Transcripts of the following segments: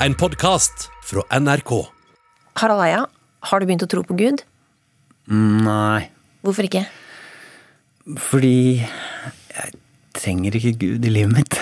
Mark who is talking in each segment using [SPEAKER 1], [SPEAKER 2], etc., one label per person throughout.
[SPEAKER 1] en podkast fra NRK.
[SPEAKER 2] Harald Eia, har du begynt å tro på Gud?
[SPEAKER 3] Nei,
[SPEAKER 2] Hvorfor ikke?
[SPEAKER 3] fordi jeg trenger ikke Gud i livet mitt.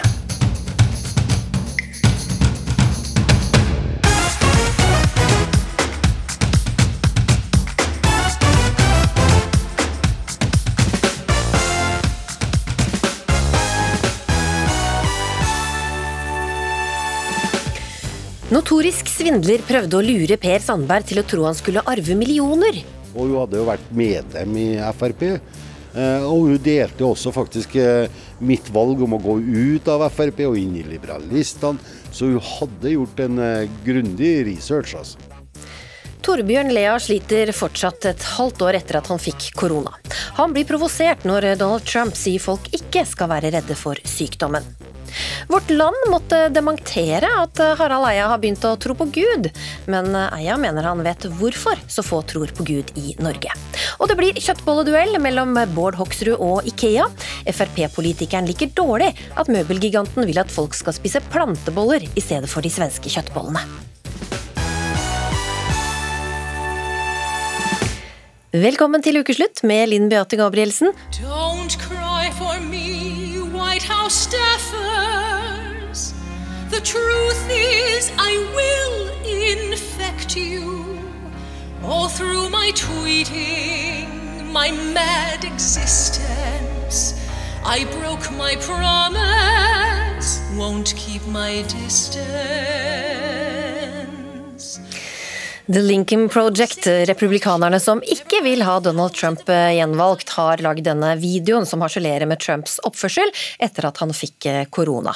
[SPEAKER 2] Notorisk svindler prøvde å lure Per Sandberg til å tro han skulle arve millioner.
[SPEAKER 4] Og hun hadde jo vært medlem i Frp. eh, Og hun delte også faktisk eh, mitt valg om å gå ut av Frp og inn i liberalistene. Så hun hadde gjort en eh, grundig research, altså.
[SPEAKER 2] Torbjørn Lea sliter fortsatt et halvt år etter at han fikk korona. Han blir provosert når Donald Trump sier folk ikke skal være redde for sykdommen. Vårt Land måtte dementere at Harald Eia har begynt å tro på Gud, men Eia mener han vet hvorfor så få tror på Gud i Norge. Og det blir kjøttbolleduell mellom Bård Hoksrud og Ikea. Frp-politikeren liker dårlig at møbelgiganten vil at folk skal spise planteboller i stedet for de svenske kjøttbollene. Velkommen til ukeslutt med Linn Beate Gabrielsen.
[SPEAKER 5] Don't cry for me, White House staffers. The truth is, I will infect you. All through my tweeting, my mad existence. I broke my promise, won't keep my distance.
[SPEAKER 2] The Lincoln Project, republikanerne som ikke vil ha Donald Trump eh, gjenvalgt, har lagd denne videoen som harselerer med Trumps oppførsel etter at han fikk eh, korona.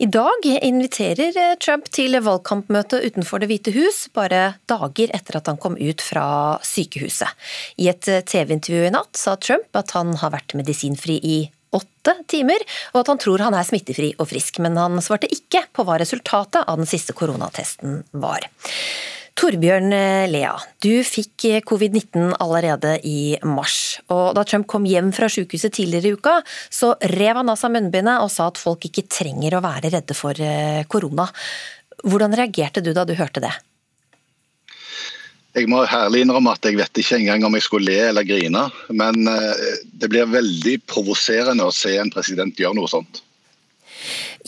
[SPEAKER 2] I dag inviterer eh, Trump til valgkampmøte utenfor Det hvite hus, bare dager etter at han kom ut fra sykehuset. I et TV-intervju i natt sa Trump at han har vært medisinfri i åtte timer, og at han tror han er smittefri og frisk, men han svarte ikke på hva resultatet av den siste koronatesten var. Torbjørn Lea, du fikk covid-19 allerede i mars. og Da Trump kom hjem fra sykehuset tidligere i uka, så rev han av seg munnbindet og sa at folk ikke trenger å være redde for eh, korona. Hvordan reagerte du da du hørte det?
[SPEAKER 6] Jeg må herlig innrømme at jeg vet ikke engang om jeg skulle le eller grine. Men eh, det blir veldig provoserende å se en president gjøre noe sånt.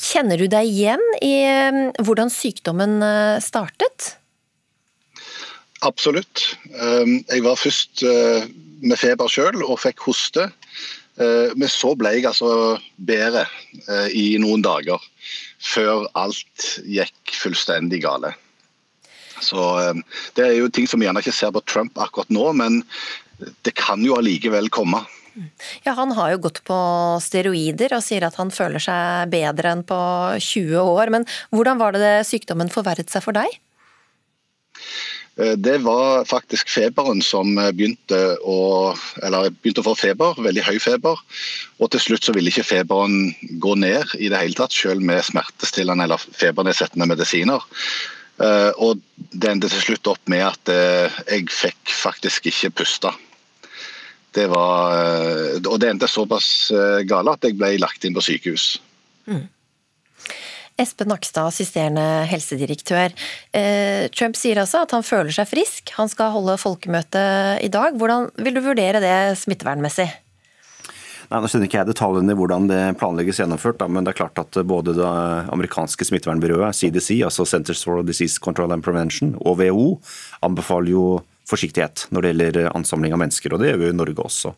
[SPEAKER 2] Kjenner du deg igjen i eh, hvordan sykdommen eh, startet?
[SPEAKER 6] Absolutt. Um, Jeg var først uh, med feber sjøl og fikk hoste. Uh, Men så ble jeg altså bedre uh, i noen dager. Før alt gikk fullstendig gale. Så um, Det er jo ting som vi gjerne ikke ser på Trump akkurat nå, men det kan jo allikevel komme.
[SPEAKER 2] Ja, Han har jo gått på steroider og sier at han føler seg bedre enn på 20 år. Men hvordan var det sykdommen forverret seg for deg?
[SPEAKER 6] Eh, Det var faktisk feberen som begynte å, begynte å få feber, veldig høy feber. Og til slutt så ville ikke feberen gå ned i det hele tatt, selv med smertestillende eller febernedsettende medisiner. Eh, Og det endte til slutt opp med at eh, jeg fikk faktisk ikke puste. Det var, eh, og det endte såpass eh, gale at jeg ble lagt inn på sykehus.
[SPEAKER 2] Espen Nakstad, assisterende helsedirektør. Eh, Trump sier altså at han føler seg frisk. Han skal holde folkemøte i dag. Hvordan vil du vurdere det smittevernmessig?
[SPEAKER 7] Nei, nå kjenner ikke jeg detaljene i hvordan det planlegges gjennomført, da, men det er klart at både det amerikanske smittevernbyrået, CDC, altså Centers for Disease Control and Prevention, og WHO anbefaler jo forsiktighet når det gjelder ansamling av mennesker, og det gjør vi i Norge også.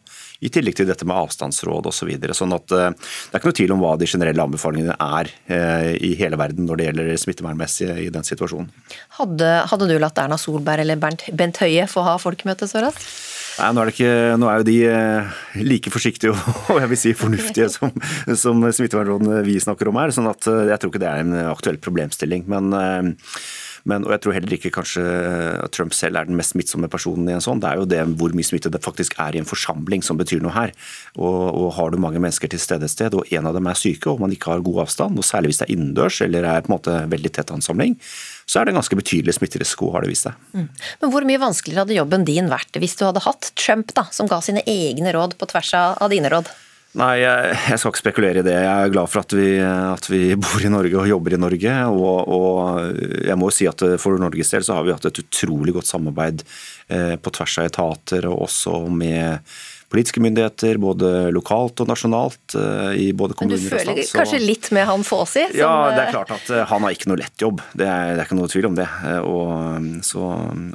[SPEAKER 7] I tillegg til dette med avstandsråd osv. Så videre. sånn at eh, det er ikke noe tvil om hva de generelle anbefalingene er eh, i hele verden når det gjelder smittevernmessig i den situasjonen.
[SPEAKER 2] Hadde, hadde du latt Erna Solberg eller Bernt, Bent Høie få ha folkemøte så raskt?
[SPEAKER 7] Nei, nå er, det ikke, nå er jo de eh, like forsiktige og jeg vil si fornuftige som, som smittevernrådene vi snakker om her. sånn at eh, jeg tror ikke det er en aktuell problemstilling. Men, eh, men, og jeg tror heller ikke kanskje at Trump selv er den mest smittsomme personen i en sånn. Det er jo det hvor mye smitte det faktisk er i en forsamling som betyr noe her. Og, og Har du mange mennesker til stede et sted, og en av dem er syke, og man ikke har god avstand, og særlig hvis det er innendørs eller er på en måte veldig tett ansamling, så er det en ganske betydelig smitterisiko, har det vist seg.
[SPEAKER 2] Mm. Men hvor mye vanskeligere hadde jobben din vært hvis du hadde hatt Trump, da, som ga sine egne råd på tvers av dine råd?
[SPEAKER 7] Nei, jeg, skal ikke spekulere i det. Jeg er glad for at vi, at vi bor i Norge og jobber i Norge. Og, og, jeg må jo si at For Norges del så har vi hatt et utrolig godt samarbeid eh, på tvers av etater, og også med politiske myndigheter, både lokalt og nasjonalt. Eh, i både kommuner og
[SPEAKER 2] stat. Men du føler
[SPEAKER 7] så...
[SPEAKER 2] kanskje litt med han Fåsi?
[SPEAKER 7] Som... Ja, det er klart at han har ikke noe lett jobb. Det er, det er ikke noe tvil om det. Og, så,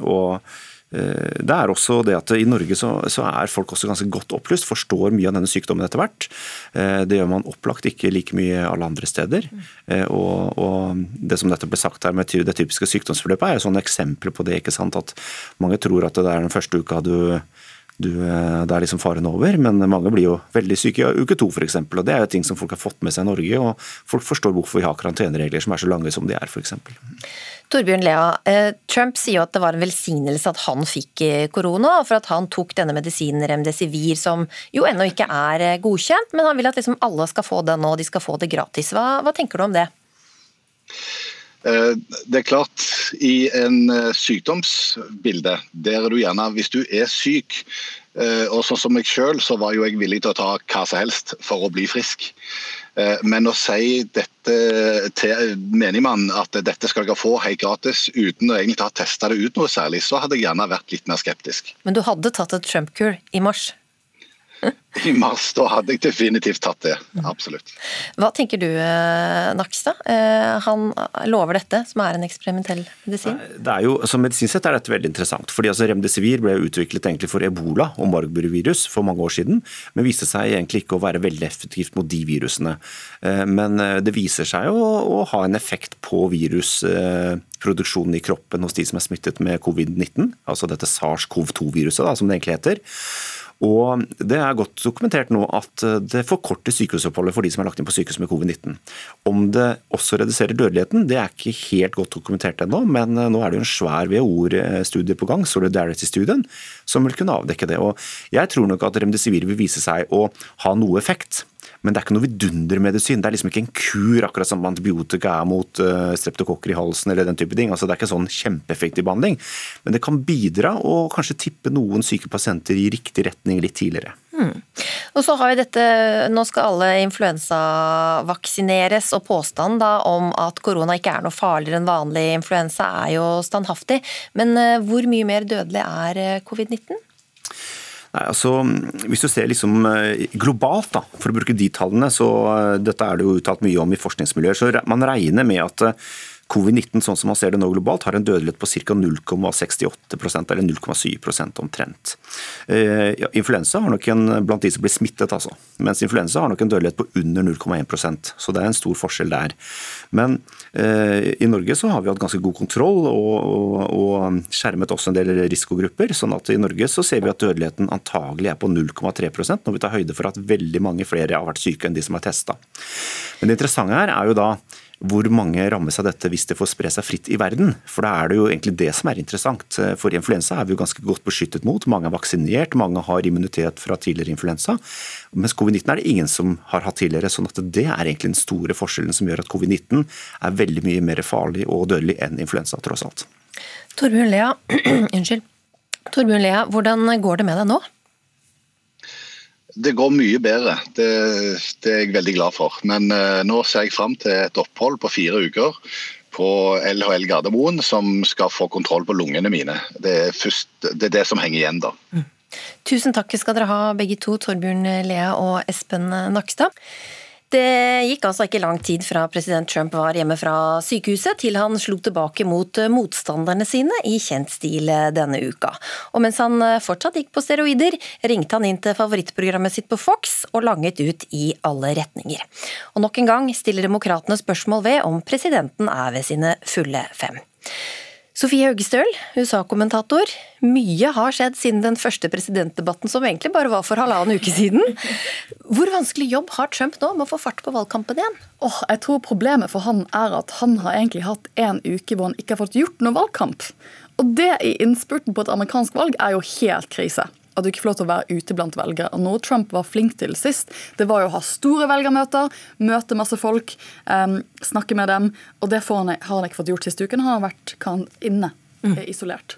[SPEAKER 7] og Eh, det er også det at I Norge så, så, er folk også ganske godt opplyst, forstår mye av denne sykdommen etter hvert. Eh, det gjør man opplagt ikke like mye alle andre steder. Eh, og, og Det som dette ble sagt her med det typiske sykdomsforløpet, er jo sånne eksempler på det. ikke sant, At mange tror at det er den første uka du du, det er liksom faren over, men mange blir jo veldig syke i uke to f.eks. Det er jo ting som folk har fått med seg i Norge, og folk forstår hvorfor vi har karanteneregler som er så lange som de er f.eks.
[SPEAKER 2] Torbjørn Lea, eh, Trump sier jo at det var en velsignelse at han fikk eh, korona, for at han tok denne medisinen Remdesivir, som jo ennå ikke er eh, godkjent, men han vil at liksom alle skal få den og de skal få det gratis. Hva, hva tenker du om det?
[SPEAKER 6] Det er klart, i en sykdomsbilde, der er du gjerne Hvis du er syk, og sånn som meg sjøl, så var jo jeg villig til å ta hva som helst for å bli frisk. Eh, men å si dette til menigmann at dette skal dere få helt gratis uten å egentlig ha testa det ut noe særlig, så hadde jeg gjerne vært litt mer skeptisk.
[SPEAKER 2] Men du hadde tatt et Trump-kur i mars?
[SPEAKER 6] I mars, da hadde jeg definitivt tatt det. Absolutt.
[SPEAKER 2] Hva tenker du, eh, Nakstad? Eh, han lover dette, som er en eksperimentell medisin?
[SPEAKER 7] Det er jo, som Medisinsk sett er dette veldig interessant. fordi altså Remdesivir ble utviklet egentlig for ebola og marburgvirus for mange år siden, men viste seg egentlig ikke å være veldig effektivt mot de virusene. Eh, men det viser seg å, å ha en effekt på virusproduksjonen i kroppen hos de som er smittet med covid-19, altså dette SARS-CoV-2-viruset, som det egentlig heter. Og Det er godt dokumentert nå at eh, det forkorter sykehusoppholdet for de som er lagt inn på sykehus med covid-19. Om det også reduserer dødeligheten, det er ikke helt godt dokumentert ennå, men eh, nå er det jo en svær WHO-studie på gang, Solidarity-studien, som vil kunne avdekke det. Og Jeg tror nok at remdesivir vil vise seg å ha noe effekt. Men det er ikke noe vidundermedisin. Det er liksom ikke en kur, akkurat som antibiotika er mot uh, streptokokker i halsen eller den type ting. Altså, det er ikke sånn kjempeeffektiv behandling. Men det kan bidra og kanskje tippe noen syke pasienter i riktig retning litt tidligere. Hmm.
[SPEAKER 2] Og så har vi dette, Nå skal alle influensavaksineres, og påstanden da om at korona ikke er noe farligere enn vanlig influensa er jo standhaftig. Men uh, hvor mye mer dødelig er eh, covid-19?
[SPEAKER 7] Nei, altså, hvis du ser liksom eh, globalt, da, for å bruke de tallene, så eh, dette er det jo uttalt mye om i forskningsmiljøer, så man regner med at eh, Covid-19 sånn som man ser det nå globalt, har en dødelighet på ca. 0,68% eller 0,7 omtrent. Eh, influensa har nok en blant de som blir smittet, altså. Mens influensa har nok en dødelighet på under 0,1% så det er en stor forskjell der. Men eh, i Norge så har vi hatt ganske god kontroll og, og, og, skjermet også en del risikogrupper. sånn at i Norge så ser vi at dødeligheten antagelig er på 0,3% når vi tar høyde for at veldig mange flere har vært syke enn de som er testa. Men det interessante her er jo da hvor mange rammes av dette hvis det får spre seg fritt i verden? For da er det jo egentlig det som er interessant. For influensa er vi jo ganske godt beskyttet mot. Mange er vaksinert, mange har immunitet fra tidligere influensa. Mens covid-19 er det ingen som har hatt tidligere. sånn at det er egentlig den store forskjellen som gjør at covid-19 er veldig mye mer farlig og dødelig enn influensa, tross alt.
[SPEAKER 2] Torbjørn Lea, unnskyld. Torbjørn Lea, hvordan går det med deg nå?
[SPEAKER 6] Det går mye bedre, det, det, er jeg veldig glad for. Men uh, nå ser jeg fram til et opphold på fire uker på LHL Gardermoen, som skal få kontroll på lungene mine. Det er, først, det, er det som henger igjen da. Mm.
[SPEAKER 2] Tusen takk skal dere ha begge to, Torbjørn Lea og Espen Nakstad. Det gikk altså ikke lang tid fra president Trump var hjemme fra sykehuset til han slo tilbake mot motstanderne sine i kjent stil denne uka. Og mens han fortsatt gikk på steroider, ringte han inn til favorittprogrammet sitt på Fox og langet ut i alle retninger. Og nok en gang stiller demokratene spørsmål ved om presidenten er ved sine fulle fem. Sofie Haugestøl, USA-kommentator. Mye har skjedd siden den første presidentdebatten, som egentlig bare var for halvannen uke siden. Hvor vanskelig jobb har Trump nå med å få fart på valgkampen igjen?
[SPEAKER 8] Oh, jeg tror Problemet for han er at han har egentlig hatt en uke hvor han ikke har fått gjort noe valgkamp. Og det i innspurten på et amerikansk valg er jo helt krise at du ikke får lov til å være ute blant velgere. Og Noe Trump var flink til sist, det var jo å ha store velgermøter, møte masse folk, um, snakke med dem. Og det han, har han ikke fått gjort siste uken. Han har vært inne mm. isolert.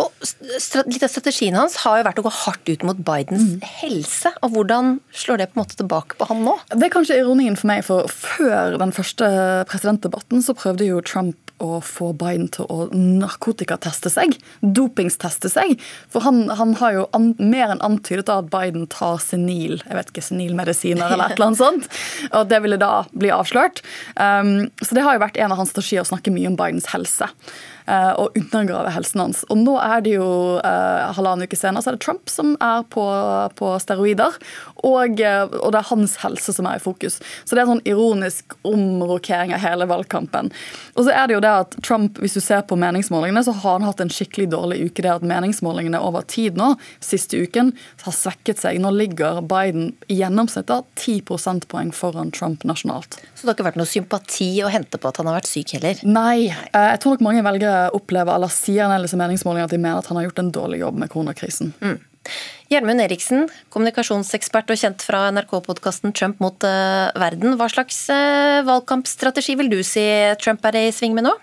[SPEAKER 2] Og Litt av strategien hans har jo vært å gå hardt ut mot Bidens helse. og Hvordan slår det på en måte tilbake på han nå?
[SPEAKER 8] Det er kanskje ironien for meg, for før den første presidentdebatten så prøvde jo Trump å få Biden til å narkotikateste seg, dopingsteste seg. For han, han har jo an, mer enn antydet at Biden tar senil jeg vet ikke, senilmedisiner eller et eller annet sånt. Og det ville da bli avslørt. Um, så det har jo vært en av hans strategier å snakke mye om Bidens helse. Uh, og undergrave helsen hans. Og nå er det jo eh, halvannen uke senere så er det Trump som er på, på steroider. Og, eh, og det er hans helse som er i fokus. Så det er en sånn ironisk omrokering av hele valgkampen. Og så er det jo det at Trump, hvis du ser på meningsmålingene, så har han hatt en skikkelig dårlig uke. Det at meningsmålingene over tid nå, siste uken, har svekket seg. Nå ligger Biden i gjennomsnitt da 10 prosentpoeng foran Trump nasjonalt.
[SPEAKER 2] Så det har ikke vært noe sympati å hente på at han har vært syk heller?
[SPEAKER 8] Nei. eh, Jeg tror nok mange velgere opplever eller sier i disse meningsmålingene at de mener at han har gjort en dårlig jobb med koronakrisen.
[SPEAKER 2] Gjermund Eriksen, kommunikasjonsekspert og kjent fra NRK-podkasten Trump mot eh, verden. Hva slags eh, valgkampstrategi vil du si Trump er i sving med nå?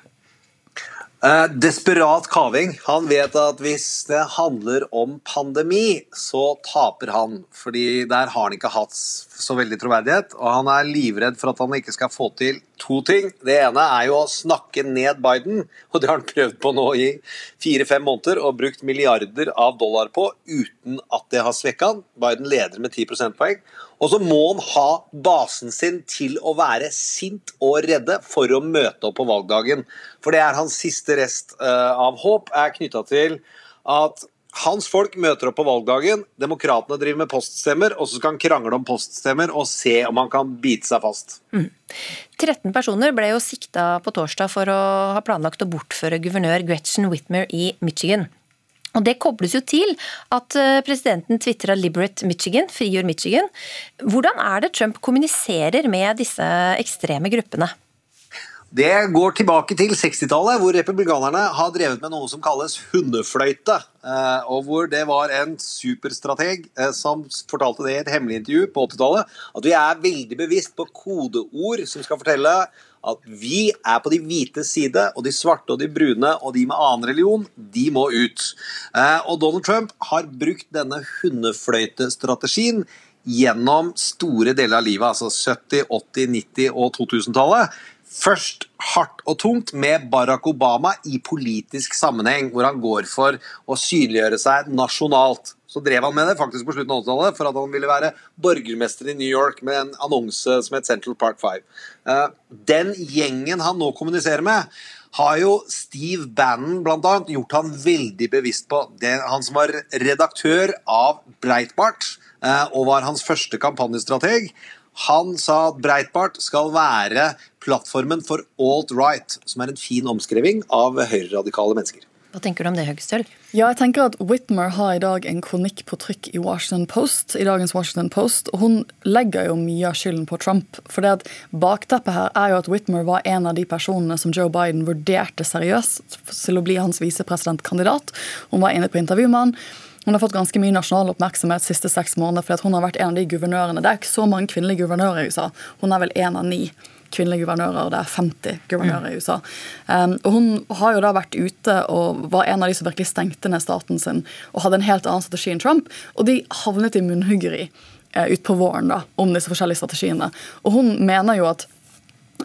[SPEAKER 9] Eh, desperat kaving. Han vet at hvis det handler om pandemi, så taper han. Fordi der har han ikke hatt så veldig troverdighet. Og han er livredd for at han ikke skal få til to ting. Det ene er jo å snakke ned Biden, og det har han prøvd på nå i fire-fem måneder og brukt milliarder av dollar på uten at det har svekka han. Biden leder med 10 prosentpoeng. Og så må han ha basen sin til å være sint og redde for å møte opp på valgdagen. For det er hans siste rest eh, av håp, er knytta til at hans folk møter opp på valgdagen, demokratene driver med poststemmer, og så skal han krangle om poststemmer og se om han kan bite seg fast.
[SPEAKER 2] 13 personer ble jo sikta på torsdag for å ha planlagt å bortføre guvernør Gretchen Whitmer i Michigan. Og Det kobles jo til at eh, presidenten tvitra 'Liberate Michigan', frigjør Michigan. Hvordan er det Trump kommuniserer med disse ekstreme gruppene?
[SPEAKER 9] Det går tilbake til 60-tallet, hvor republikanerne har drevet med noe som kalles hundefløyte. eh, Og hvor det var en superstrateg eh, som fortalte det i et hemmelig intervju på 80-tallet, at vi er veldig bevisst på kodeord som skal fortelle at vi er på de hvite side, og de svarte og de brune og de med annen religion, de må ut. Eh, Og Donald Trump har brukt denne hundefløytestrategien gjennom store deler av livet, altså 70-, 80-, 90- og 2000-tallet. Først hardt og tungt med Barack Obama i politisk sammenheng, hvor han går for å synliggjøre seg nasjonalt. Så drev han med det faktisk på slutten av 80-tallet for at han ville være borgermester i New York med en annonse som het Central Park 5. Eh, Den gjengen han nå kommuniserer med, har jo Steve Bannon annet gjort han veldig bevisst på. Det, han som var redaktør av Breitbart eh, og var hans første kampanjestrateg. Han sa at Breitbart skal være plattformen for alt-right, som er en fin omskriving av høyreradikale mennesker.
[SPEAKER 2] Hva tenker du om det, Høgestøl?
[SPEAKER 8] Ja, jeg tenker at Whitmer har i dag en kronikk på trykk i Washington Post, i dagens Washington Post, og hun legger jo mye av skylden på Trump. For det at bakteppet her er jo at Whitmer var en av de personene som Joe Biden vurderte seriøst til å bli hans visepresidentkandidat. Hun var inne på intervju med han. Hun har fått ganske mye nasjonal oppmerksomhet de siste seks måneder fordi at hun har vært en av de guvernørene. Det er ikke så mange kvinnelige guvernører i USA. Hun er vel en av ni kvinnelige guvernører, det er 50 guvernører i USA. Um, og Hun har jo da vært ute og var en av de som virkelig stengte ned staten sin og hadde en helt annen strategi enn Trump. Og de havnet i munnhuggeri uh, utpå våren da, om disse forskjellige strategiene. Og hun mener jo at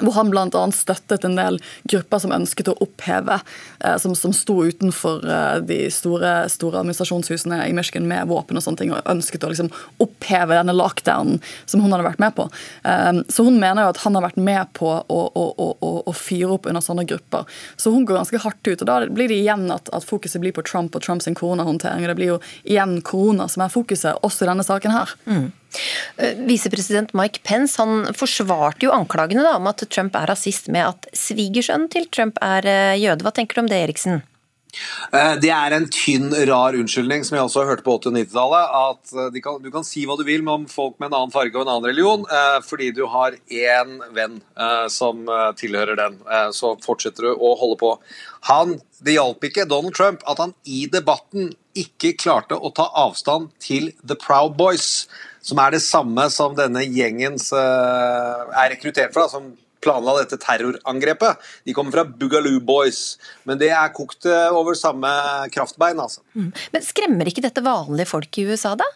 [SPEAKER 8] hvor han bl.a. støttet en del grupper som ønsket å oppheve, eh, som, som sto utenfor eh, de store, store administrasjonshusene i Michigan med våpen og sånne ting, og ønsket å liksom oppheve denne lockdownen som hun hadde vært med på. Eh, så hun mener jo at han har vært med på å, å, å, å, fyre opp under sånne grupper. Så hun går ganske hardt ut. og Da blir det igjen at, at fokuset blir på Trump og Trumps koronahåndtering. og Det blir jo igjen korona som er fokuset, også i denne saken her.
[SPEAKER 2] Eh, Visepresident Mike Pence han forsvarte jo anklagene da, om at Trump er rasist med at svigersønnen til Trump er eh, jøde. Hva tenker du om det, Eriksen?
[SPEAKER 9] Eh, Det er en tynn, rar unnskyldning, som jeg også hørte på 80- og 90-tallet. At eh, kan, du kan si hva du vil om folk med en annen farge og en annen religion, eh, fordi du har én venn eh, som eh, tilhører den. Eh, så fortsetter du å holde på. Han, Det hjalp ikke Donald Trump at han i debatten ikke klarte å ta avstand til The Proud Boys, som er det samme som denne gjengen eh, er rekruttert fra. som planla dette terrorangrepet. De kommer fra Boogaloo Boys. Men det er kokt eh, over samme kraftbein, altså.
[SPEAKER 2] Mm. Men skremmer ikke dette vanlige folk i USA, da?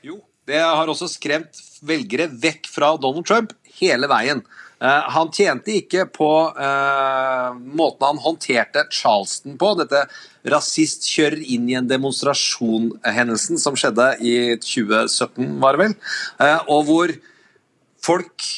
[SPEAKER 9] Jo, det har også skremt velgere vekk fra Donald Trump hele veien. Uh, han tjente ikke på uh, måten han håndterte Charleston på, dette rasist kjører inn i en demonstrasjon-hendelsen som skjedde i 2017, var det vel, uh, og hvor folk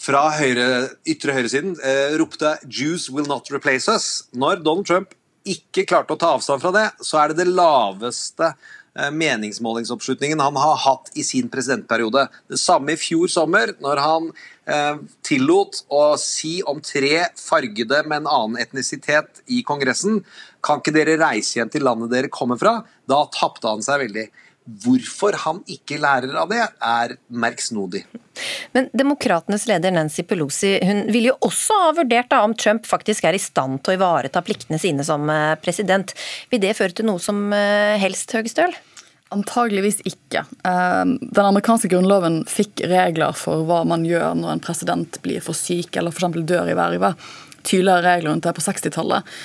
[SPEAKER 9] fra høyre, ytre høyresiden ropte 'Jews will not replace us'. Når Donald Trump ikke klarte å ta avstand fra det, så er det det laveste Eh, meningsmålingsoppslutningen han har hatt i sin presidentperiode. Det samme i fjor sommer, når han eh, tillot å si om tre fargede med en annen etnisitet i Kongressen Kan ikke dere reise igjen til landet dere kommer fra? Da tapte han seg veldig. Hvorfor han ikke lærer av det, er merksnodig.
[SPEAKER 2] Men Demokratenes leder Nancy Pelosi hun ville jo også ha vurdert da, om Trump faktisk er i stand til å ivareta pliktene sine som eh, president. Vil det føre til noe som eh, helst, Høgestøl?
[SPEAKER 8] Antageligvis ikke. Eh, den amerikanske grunnloven fikk regler for hva man gjør når en president blir for syk eller f.eks. dør i vervet. Tydeligere regler rundt det på 60-tallet.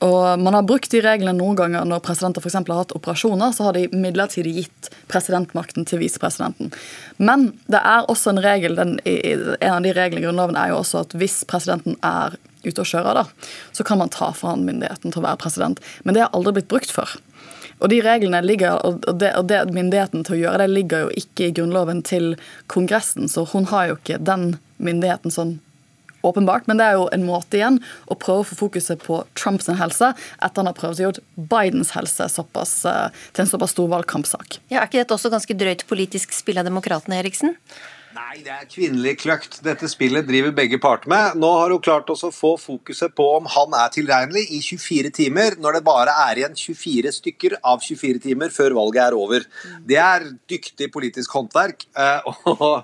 [SPEAKER 8] Og Man har brukt de reglene noen ganger når presidenter for har hatt operasjoner. Så har de midlertidig gitt presidentmakten til visepresidenten. Men det er også en regel, den, en av de reglene i Grunnloven er jo også at hvis presidenten er ute og kjører, da, så kan man ta fra han myndigheten til å være president. Men det har aldri blitt brukt før. Og de reglene ligger, og det, og det Myndigheten til å gjøre det ligger jo ikke i Grunnloven til Kongressen, så hun har jo ikke den myndigheten sånn åpenbart, men det er jo en måte igjen å prøve å få fokuset på Trumps helse etter han har prøvd å gjøre Bidens helse såpass, eh, til en såpass stor valgkampsak.
[SPEAKER 2] Ja, Er ikke dette også ganske drøyt politisk spill av demokratene, Eriksen?
[SPEAKER 9] Nei, det er kvinnelig kløkt. Dette spillet driver begge parter med. Nå har hun klart også å få fokuset på om han er tilregnelig i 24 timer, når det bare er igjen 24 stykker av 24 timer før valget er over. Det er dyktig politisk håndverk. Eh, og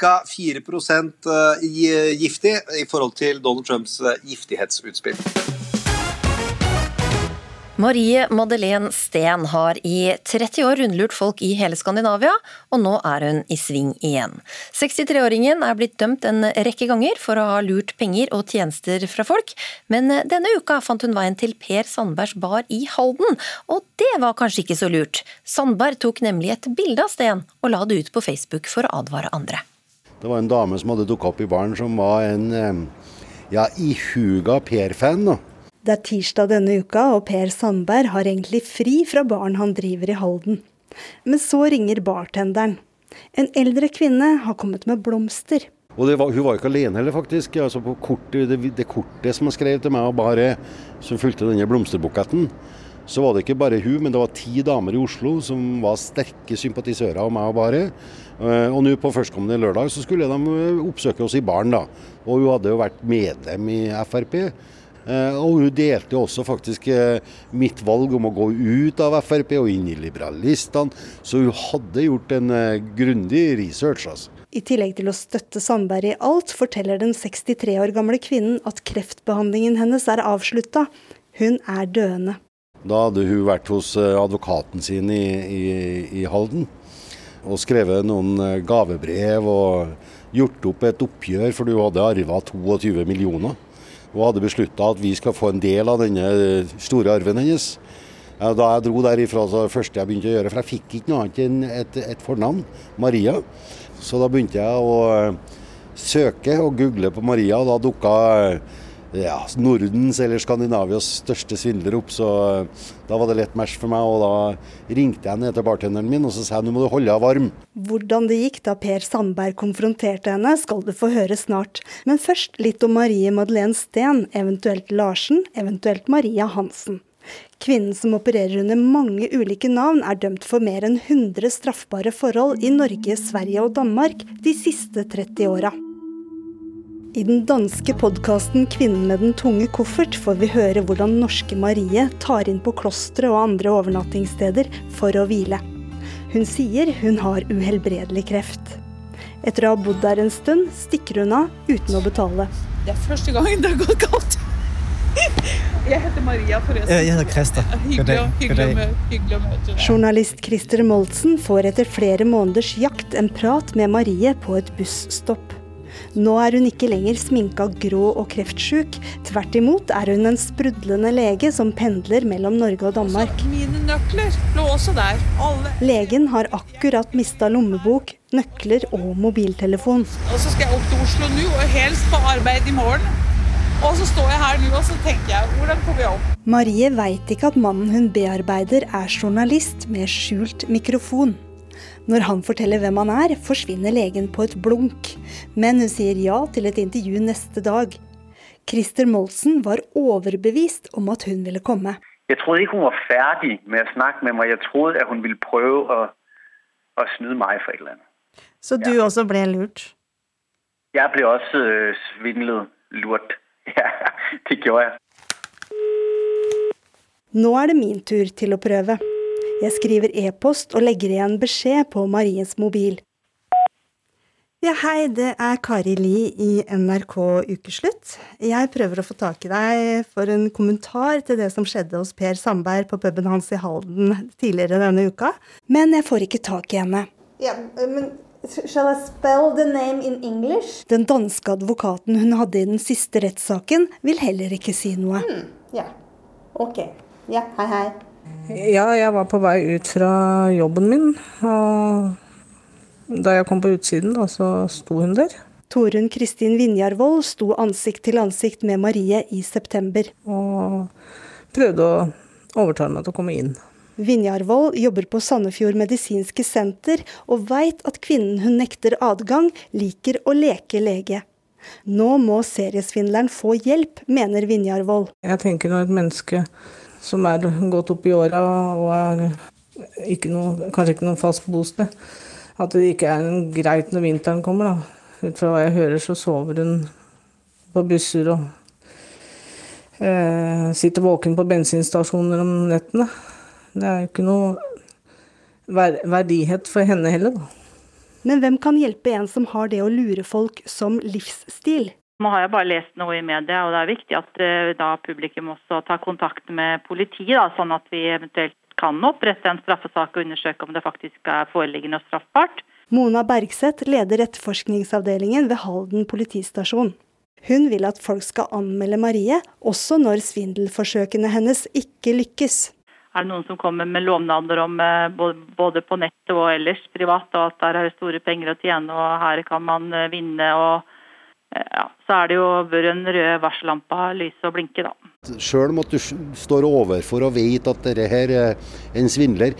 [SPEAKER 9] ca. 4 eh, giftig i forhold til Donald Trumps eh, giftighetsutspill.
[SPEAKER 2] Marie Madeleine Steen har i 30 år rundlurt folk i hele Skandinavia, og nå er hun i sving igjen. 63-åringen er blitt dømt en rekke ganger for å ha lurt penger og tjenester fra folk, men denne uka fant hun veien til Per Sandbergs bar i Halden, og det var kanskje ikke så lurt. Sandberg tok nemlig et bilde av Steen og la det ut på Facebook for å advare andre.
[SPEAKER 4] Det var en dame som hadde dukka opp i baren som var en eh, ja, ihuga Per-fan. da.
[SPEAKER 10] Det er tirsdag denne uka, og Per Sandberg har egentlig fri fra baren han driver i Halden. Men så ringer bartenderen. En eldre kvinne har kommet med blomster.
[SPEAKER 4] Og var, Hun var ikke alene heller, faktisk. Altså på kortet, det, det, kortet som han skrev til meg, og bare, som fulgte denne blomsterbuketten, så var det ikke bare hun, men det var ti damer i Oslo som var sterke sympatisører av meg og Bare. Eh, og nå på førstkommende lørdag så skulle de eh, oppsøke oss i baren, da. Og hun hadde jo vært medlem i Frp. Eh, og hun delte også faktisk eh, mitt valg om å gå ut av Frp og inn i liberalistene. Så hun hadde gjort en eh, grundig research. altså.
[SPEAKER 10] I tillegg til å støtte Sandberg i alt, forteller den 63 år gamle kvinnen at kreftbehandlingen hennes er avslutta. Hun er døende.
[SPEAKER 4] Da hadde hun vært hos advokaten sin i, i, i Halden og skrevet noen gavebrev og gjort opp et oppgjør, for du hadde arva 22 millioner og hadde beslutta at vi skal få en del av denne store arven hennes. Da jeg dro derifra, så det første jeg begynte å gjøre, for jeg fikk ikke noe annet enn et, et fornavn, Maria. Så da begynte jeg å eh, søke og google på Maria, og da dukka ja, Nordens eller Skandinavias største svindler opp, så eh, da var det lett match for meg. Og da ringte jeg ned til bartenderen min og så sa jeg nå må du holde deg varm.
[SPEAKER 10] Hvordan det gikk da Per Sandberg konfronterte henne, skal du få høre snart. Men først litt om Marie Madeleine Steen, eventuelt Larsen, eventuelt Maria Hansen. Kvinnen som opererer under mange ulike navn, er dømt for mer enn 100 straffbare forhold i Norge, Sverige og Danmark de siste 30 åra. I den danske podkasten 'Kvinnen med den tunge koffert' får vi høre hvordan norske Marie tar inn på klostre og andre overnattingssteder for å hvile. Hun sier hun har uhelbredelig kreft. Etter å ha bodd der en stund, stikker hun av uten å betale.
[SPEAKER 11] Det er første gangen det har gått galt. Jeg heter Maria, forresten.
[SPEAKER 12] Jeg heter Christer.
[SPEAKER 11] Hyggelig, hyggelig, hyggelig å møte deg.
[SPEAKER 10] Journalist Christer Moltzen får etter flere måneders jakt en prat med Marie på et busstopp. Nå er hun ikke lenger sminka grå og kreftsjuk. Tvert imot er hun en sprudlende lege som pendler mellom Norge og Danmark.
[SPEAKER 11] Mine nøkler lå også der. Alle.
[SPEAKER 10] Legen har akkurat mista lommebok, nøkler og mobiltelefon.
[SPEAKER 11] Og så skal jeg opp til Oslo nå og helst på arbeid i morgen. Og så står jeg her nå og så tenker jeg, hvordan kommer jeg opp?
[SPEAKER 10] Marie veit ikke at mannen hun bearbeider er journalist med skjult mikrofon. Når han forteller hvem han er, forsvinner legen på et blunk. Men hun sier ja til et intervju neste dag. Christer Molsen var overbevist om at hun ville komme.
[SPEAKER 12] Jeg trodde ikke hun var ferdig med å snakke med meg. Jeg trodde at hun ville prøve å, å snyte meg for et eller annet.
[SPEAKER 10] Så du også ble lurt?
[SPEAKER 12] Jeg ble også øh, svindlet, lurt. Ja, det gjorde jeg.
[SPEAKER 10] Nå er det min tur til å prøve. Jeg skriver e-post og legger igjen beskjed på Maries mobil. Ja, hei, det er Kari Li i NRK Ukeslutt. Jeg prøver å få tak i deg for en kommentar til det som skjedde hos Per Sandberg på puben hans i Halden tidligere denne uka, men jeg får ikke tak i henne. Ja, men Shall I spell the name in English? Den danske advokaten hun hadde i den siste rettssaken, vil heller ikke si noe.
[SPEAKER 13] Ja. Ok. Ja, hei, hei.
[SPEAKER 14] Ja, jeg var på vei ut fra jobben min, og da jeg kom på utsiden, da, så sto hun der.
[SPEAKER 10] Torunn Kristin Vinjarvold sto ansikt til ansikt med Marie i september.
[SPEAKER 14] Og prøvde å overtale meg til å komme inn.
[SPEAKER 10] Vinjarvold jobber på Sandefjord medisinske senter, og veit at kvinnen hun nekter adgang, liker å leke lege. Nå må seriesvindleren få hjelp, mener Vinjarvold.
[SPEAKER 14] Jeg tenker når et menneske som er gått opp i åra og er ikke noe, kanskje ikke noe fast bosted, at det ikke er greit når vinteren kommer. da. Ut fra hva jeg hører, så sover hun på busser og eh, sitter våken på bensinstasjoner om nettene. Det er jo ikke noe ver verdighet for henne heller, da.
[SPEAKER 10] Men hvem kan hjelpe en som har det å lure folk som livsstil?
[SPEAKER 15] Nå har jeg bare lest noe i media, og det er viktig at uh, da publikum også tar kontakt med politiet, sånn at vi eventuelt kan opprette en straffesak og undersøke om det faktisk er foreliggende og straffbart.
[SPEAKER 10] Mona Bergseth leder etterforskningsavdelingen ved Halden politistasjon. Hun vil at folk skal anmelde Marie, også når svindelforsøkene hennes ikke lykkes.
[SPEAKER 15] Er det noen som kommer med lovnader om uh, både på nettet og ellers privat, og at der er det store penger å tjene og her kan man uh, vinne og ja, så er det jo bør en rød varsellampe lyse og blinke, da.
[SPEAKER 4] Selv om at du står overfor og vet at dette her er en svindler,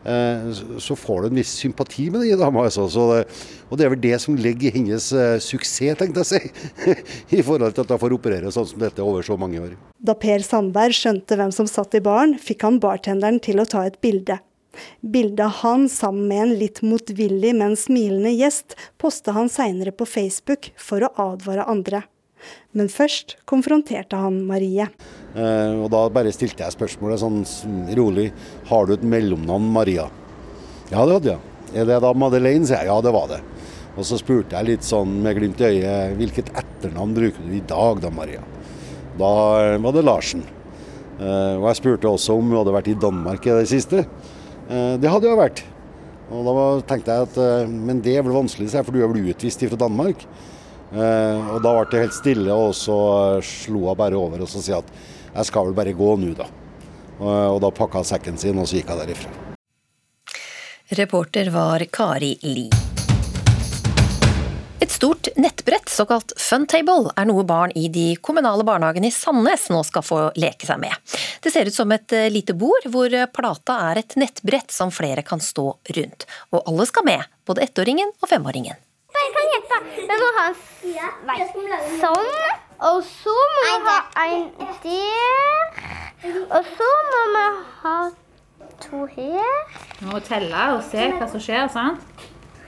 [SPEAKER 4] så får du en viss sympati med den dama. Altså. Det, og det er vel det som ligger i hennes suksess, tenkte jeg å si. I forhold til at hun får operere sånn som dette over så mange år.
[SPEAKER 10] Da Per Sandberg skjønte hvem som satt i baren, fikk han bartenderen til å ta et bilde. Bildet av han sammen med en litt motvillig, men smilende gjest posta han seinere på Facebook for å advare andre. Men først konfronterte han Marie.
[SPEAKER 4] Eh, og Da bare stilte jeg spørsmålet sånn rolig. Har du et mellomnavn Maria? Ja, det hadde jeg. Er det da Madeleine? sier jeg. Ja, det var det. Og så spurte jeg litt sånn med glimt i øyet, hvilket etternavn bruker du i dag da, Maria? Da var det Larsen. Eh, og jeg spurte også om hun hadde vært i Danmark i det siste. Det hadde jeg vært. Og da tenkte jeg at men det er vel vanskelig, for du er vel utvist fra Danmark. Og da ble det helt stille, og så slo hun bare over og så sier at jeg skal vel bare gå nå, da. Og da pakka hun sekken sin, og så gikk hun derifra.
[SPEAKER 2] Reporter var Kari Li. Stort nettbrett, såkalt funtable, er noe barn i de kommunale barnehagene i Sandnes nå skal få leke seg med. Det ser ut som et lite bord, hvor plata er et nettbrett som flere kan stå rundt. Og alle skal med, både ettåringen og femåringen.
[SPEAKER 16] Jeg kan hjelpe. Vi må ha sånn, og så må vi ha en der. Og så må vi ha to her.
[SPEAKER 17] Vi må telle og se hva som skjer, sant?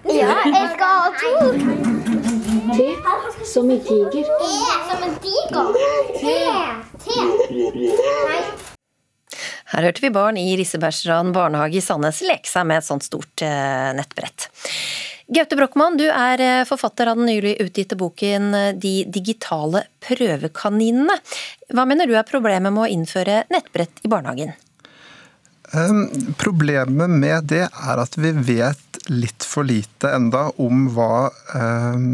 [SPEAKER 16] Ja, jeg skal ha to.
[SPEAKER 18] T som i tiger.
[SPEAKER 16] E som en tiger. T. T. Nei.
[SPEAKER 2] Her hørte vi barn i Rissebergstrand barnehage i Sandnes leke seg med et sånt stort eh, nettbrett. Gaute Brochmann, du er eh, forfatter av den nylig utgitte boken eh, De digitale prøvekaninene. Hva mener du er problemet med å innføre nettbrett i barnehagen?
[SPEAKER 19] Um, problemet med det er at vi vet litt for lite enda om hva eh,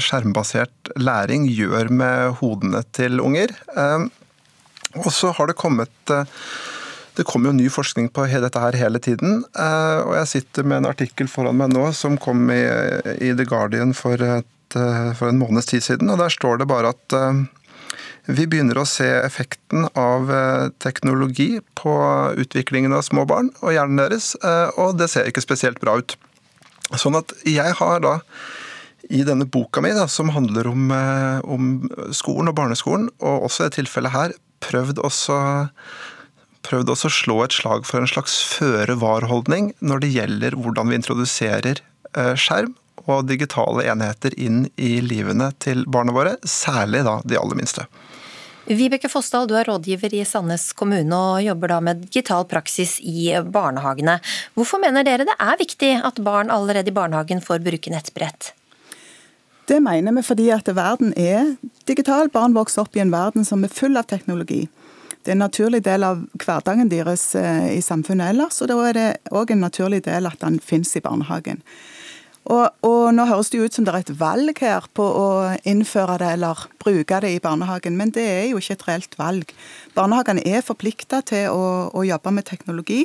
[SPEAKER 19] skjermbasert læring gjør med hodene til unger. Eh, og så har det kommet eh, det kommer jo ny forskning på dette her hele tiden. eh, Og jeg sitter med en artikkel foran meg nå som kom i, The Guardian for, et, eh, for en måneds tid siden. Og der står det bare at vi begynner å se effekten av teknologi på utviklingen av små barn og hjernen deres, og det ser ikke spesielt bra ut. Sånn at jeg har da i denne boka mi, da, som handler om, eh, om skolen og barneskolen, og også i dette tilfellet her, prøvd også prøvd også å slå et slag for en slags føre-var-holdning når det gjelder hvordan vi introduserer eh, skjerm og digitale enheter inn i livene til barna våre, særlig da de aller minste.
[SPEAKER 2] Vibeke Fossdal, du er rådgiver i Sandnes kommune og jobber da med digital praksis i barnehagene. Hvorfor mener dere det er viktig at barn allerede i barnehagen får bruke nettbrett?
[SPEAKER 20] Det mener vi fordi at verden er digital. Barn vokser opp i en verden som er full av teknologi. Det er en naturlig del av hverdagen deres eh, i samfunnet ellers, og da er det òg en naturlig del at den finnes i barnehagen. Og, og, Nå høres det jo ut som det er et valg her på å innføre det eller bruke det i barnehagen, men det er jo ikke et reelt valg. Barnehagene er forplikta til å, å, jobbe med teknologi.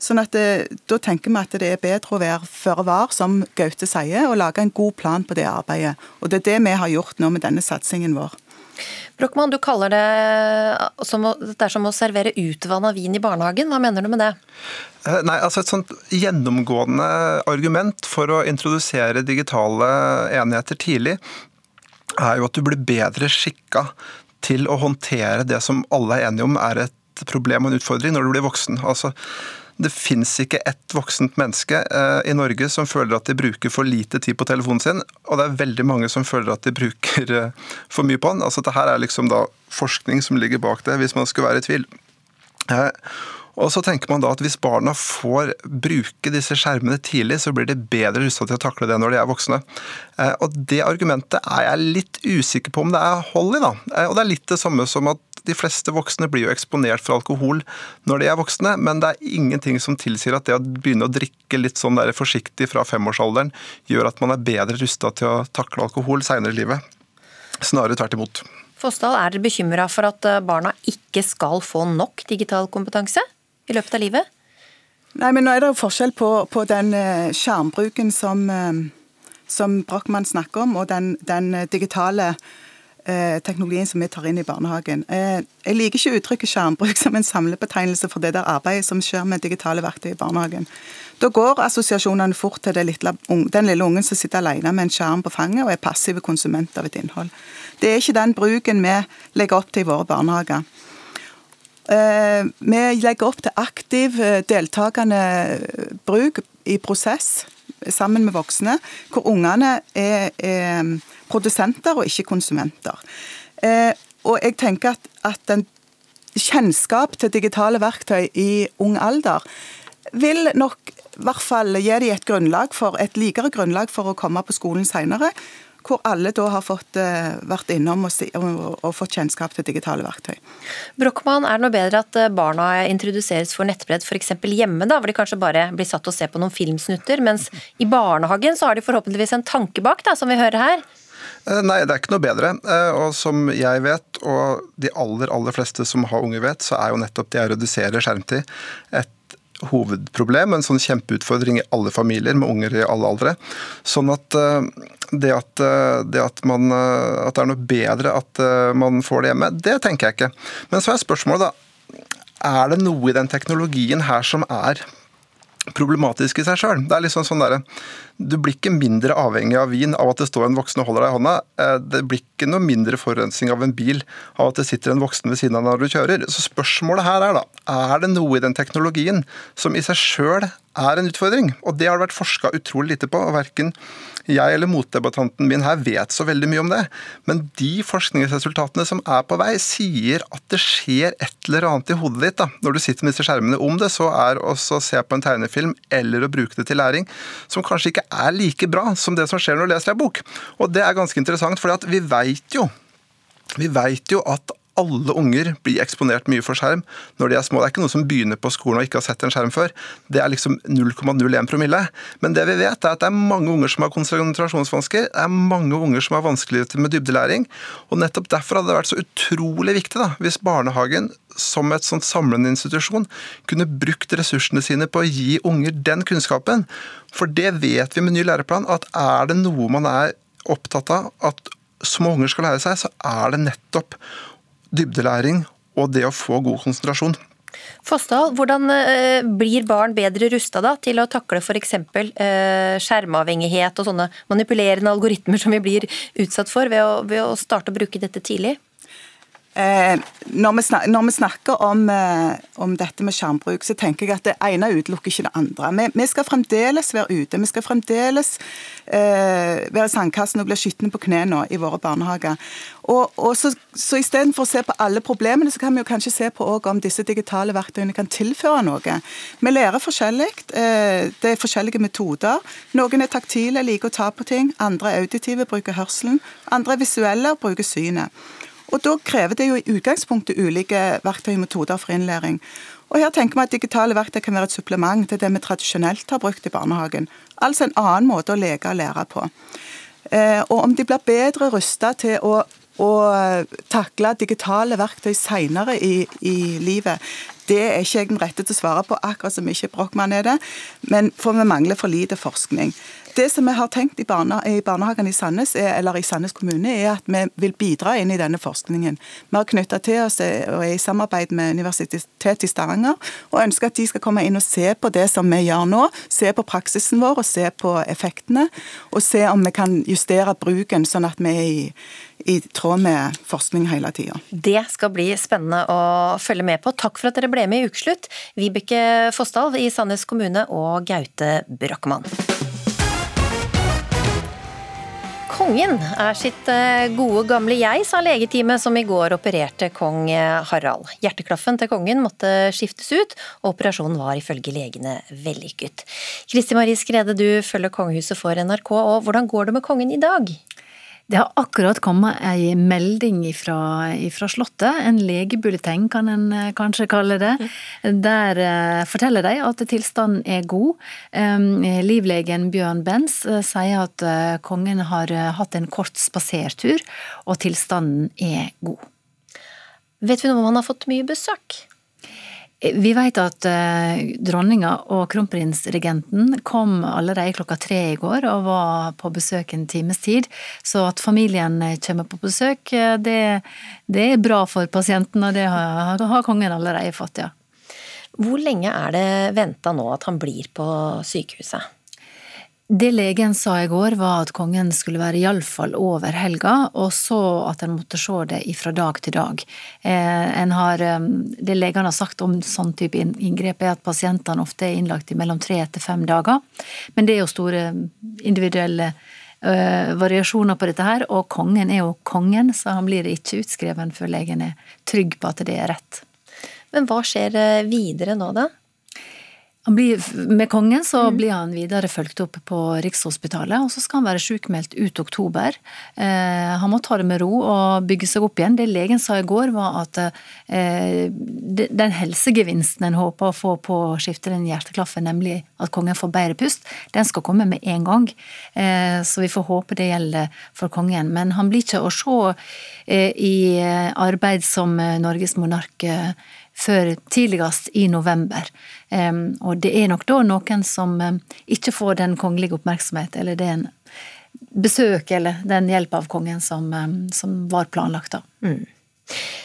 [SPEAKER 20] sånn at det, Da tenker vi at det er bedre å være føre var, som Gaute sier, og lage en god plan på det arbeidet. Og Det er det vi har gjort nå med denne satsingen vår.
[SPEAKER 2] Brochmann, du kaller det, som å, det er som å servere utvanna vin i barnehagen. Hva mener du med det?
[SPEAKER 19] Eh, nei, altså Et sånt gjennomgående argument for å introdusere digitale enheter tidlig, er jo at du blir bedre skikka til å håndtere det som alle er enige om er et problem og en utfordring når du blir voksen. Altså, det fins ikke ett voksent menneske eh, i Norge som føler at de bruker for lite tid på telefonen sin, og det er veldig mange som føler at de bruker eh, for mye på den. Altså, Dette er liksom da forskning som ligger bak det, hvis man skulle være i tvil. Eh, og så tenker man da at Hvis barna får bruke disse skjermene tidlig, så blir de bedre rusta til å takle det når de er voksne. Og Det argumentet er jeg litt usikker på om det er hold i. da. Og Det er litt det samme som at de fleste voksne blir jo eksponert for alkohol når de er voksne, men det er ingenting som tilsier at det å begynne å drikke litt sånn der forsiktig fra femårsalderen gjør at man er bedre rusta til å takle alkohol seinere i livet. Snarere tvert imot.
[SPEAKER 2] Fossdal, er dere bekymra for at eh, barna ikke skal få nok digital kompetanse i løpet av livet?
[SPEAKER 20] Nei, men nå er det jo forskjell på, på den eh, skjermbruken som, eh, som Brochmann snakker om, og den, den digitale Eh, teknologien som vi tar inn i barnehagen. Eh, jeg liker ikke uttrykket skjermbruk som en samlebetegnelse for det der arbeidet som skjer med digitale verktøy i barnehagen. Da går assosiasjonene fort til lille, den lille ungen som sitter alene med en skjerm på fanget og er passive konsument av et innhold. Det er ikke den bruken vi legger opp til i våre barnehager. Eh, vi legger opp til aktiv, deltakende bruk i prosess sammen med voksne, hvor ungene er, er produsenter og ikke konsumenter. Eh, og jeg tenker at, at den kjennskap til digitale verktøy i ung alder vil nok i hvert fall gi dem et grunnlag for, et likere grunnlag for å komme på skolen senere, hvor alle da har fått uh, vært innom og, og, fått kjennskap til digitale verktøy.
[SPEAKER 2] Brochmann, er det noe bedre at eh, barna introduseres for nettbrett f.eks. hjemme, da, hvor de kanskje bare blir satt og ser på noen filmsnutter, mens i barnehagen så har de forhåpentligvis en tanke bak, da, som vi hører her?
[SPEAKER 19] Eh, nei, det er ikke noe bedre. Og som jeg vet, og de aller aller fleste som har unge vet, så er jo nettopp det å redusere skjermtid et hovedproblem, en sånn kjempeutfordring i alle familier med unger i alle aldre. Sånn at eh, det at, eh, det at, man, eh, at det er noe bedre at man får det hjemme, det tenker jeg ikke. Men så er spørsmålet, da. Er det noe i den teknologien her som er problematisk i seg sjøl? Det er liksom sånn derre du blir ikke mindre avhengig av vin av at det står en voksen og holder deg i hånda. Det blir ikke noe mindre forurensning av en bil av at det sitter en voksen ved siden av når du kjører. Så spørsmålet her er da, er det noe i den teknologien som i seg sjøl er en utfordring? Og det har det vært forska utrolig lite på. og jeg eller motdebattanten min her vet så veldig mye om det. Men de forskningsresultatene som er på vei, sier at det skjer et eller annet i hodet ditt da, når du sitter med disse skjermene. Om det så er å se på en tegnefilm eller å bruke det til læring, som kanskje ikke er like bra som det som skjer når du leser ei bok. Og det er ganske interessant, for vi veit jo, vi vet jo at alle unger blir eksponert mye for skjerm når de er små. Det er ikke noe som begynner på skolen og ikke har sett en skjerm før. Det er liksom 0,01 promille. Men det vi vet er at det er mange unger som har konsentrasjonsvansker. Det er mange unger som har vanskeligheter med dybdelæring. Og nettopp derfor hadde det vært så utrolig viktig da, hvis barnehagen som et sånt samlende institusjon kunne brukt ressursene sine på å gi unger den kunnskapen. For det vet vi med ny læreplan, at er det noe man er opptatt av at små unger skal lære seg, så er det nettopp dybdelæring og det å få god konsentrasjon.
[SPEAKER 2] Fossdal, hvordan eh, blir barn bedre rusta til å takle f.eks. Eh, skjermavhengighet og sånne manipulerende algoritmer som vi blir utsatt for ved å, ved å starte å bruke dette tidlig?
[SPEAKER 20] Eh, når, vi snakker, når, vi snakker, om, eh, om dette med skjermbruk, så tenker jeg at det ene utelukker ikke det andre. Vi, vi skal fremdeles være ute. Vi skal fremdeles eh, være i sandkassen og bli skitne på knærne i våre barnehager. Og, og så, så Istedenfor å se på alle problemene, så kan vi jo kanskje se på om disse digitale verktøyene kan tilføre noe. Vi lærer forskjellig. Eh, det er forskjellige metoder. Noen er taktile, liker å ta på ting. Andre er auditive, bruker hørselen. Andre er visuelle og bruker synet. Og Da krever det jo i utgangspunktet ulike verktøy og metoder for innlæring. Og her tenker vi at Digitale verktøy kan være et supplement til det vi tradisjonelt har brukt i barnehagen. Altså en annen måte å leke og lære på. Eh, og Om de blir bedre rusta til å, å, takle digitale verktøy senere i, i, livet, det er ikke jeg den rette til å svare på, akkurat som ikke Brochmann er det. Men for vi mangler for lite forskning. Det som vi har tenkt i, barne, i barnehagen i Sandnes, er, eller i Sandnes kommune, er at vi vil bidra inn i denne forskningen. Vi har knytta til oss eh, og er i samarbeid med Universitetet i Stavanger, og ønsker at de skal komme inn og se på det som vi gjør nå. Se på praksisen vår og se på effektene. Og se om vi kan justere bruken, sånn at vi er i i tråd med forskning hele tida.
[SPEAKER 2] Det skal bli spennende å følge med på. Takk for at dere ble med i Ukeslutt, Vibeke Fossdal i Sandnes kommune og Gaute Brochmann. Kongen er sitt eh, gode gamle jeg, sa legeteamet som i går opererte kong eh, Harald. Hjerteklaffen til kongen måtte skiftes ut, og operasjonen var ifølge legene vellykket. Kristi Marie Skrede, du følger kongehuset for NRK, og hvordan går det med kongen i dag?
[SPEAKER 21] Det har akkurat kommet ei melding fra Slottet, en legebulleteng kan en eh, kanskje kalle det. Der uh, forteller de at tilstanden er god. Livlegen Bjørn Benz uh, sier at kongen har hatt en kort spasertur, og tilstanden er god.
[SPEAKER 2] Vet vi noe om han har fått mye besøk?
[SPEAKER 21] Vi vet at uh, dronninga og kronprinsregenten kom allerede klokka tre i går og var på besøk en times tid. Så at familien kommer på besøk, eh, det, det er bra for pasienten, og det har, har kongen allerede fått, ja.
[SPEAKER 2] Hvor lenge er det venta nå at han blir på sykehuset?
[SPEAKER 21] Det legen sa i går, var at kongen skulle være iallfall over helga, og så at en måtte se det fra dag til dag. Eh, har, eh, det legene har sagt om sånn type inngrep, er at pasientene ofte er innlagt i mellom tre til fem dager. Men det er jo store individuelle uh, variasjoner på dette her, og kongen er jo kongen, så han blir ikke utskreven før legen er trygg på at det er rett.
[SPEAKER 2] Men hva skjer videre nå, da?
[SPEAKER 21] Blir, med kongen så mm. blir han videre fulgt opp på Rikshospitalet, og så skal han være sykmeldt ut oktober. Eh, han må ta det med ro og bygge seg opp igjen. Det legen sa i går, var at eh, den helsegevinsten en håper å få på å skifte den hjerteklaffen, nemlig at kongen får bedre pust, den skal komme med en gang. Eh, så vi får håpe det gjelder for kongen. Men han blir ikke å se eh, i arbeid som Norges monark eh, før tidligst i november. Og det er nok da noen som ikke får den kongelige oppmerksomhet, eller det er en besøk eller den hjelp av kongen som, som var planlagt da. Mm.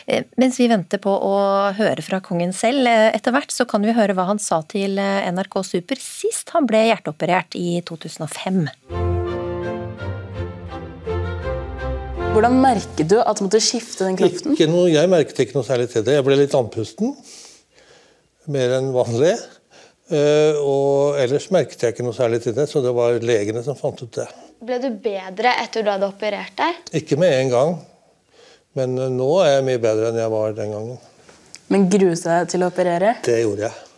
[SPEAKER 2] Eh, mens vi venter på å høre fra kongen selv eh, etter hvert, så kan vi høre hva han sa til eh, NRK Super sist han ble hjerteoperert i 2005.
[SPEAKER 22] Hvordan merket du at du måtte skifte den kraften?
[SPEAKER 23] Ikke noe, jeg merket ikke noe særlig til det. Jeg ble litt andpusten. Mer enn vanlig. Uh, og ellers merket jeg ikke noe særlig til det, så det var legene som fant ut det.
[SPEAKER 22] Ble du bedre etter du hadde operert deg?
[SPEAKER 23] Ikke med en gang. Men nå er jeg mye bedre enn jeg var den gangen.
[SPEAKER 22] Men grue seg til å operere?
[SPEAKER 23] Det gjorde jeg.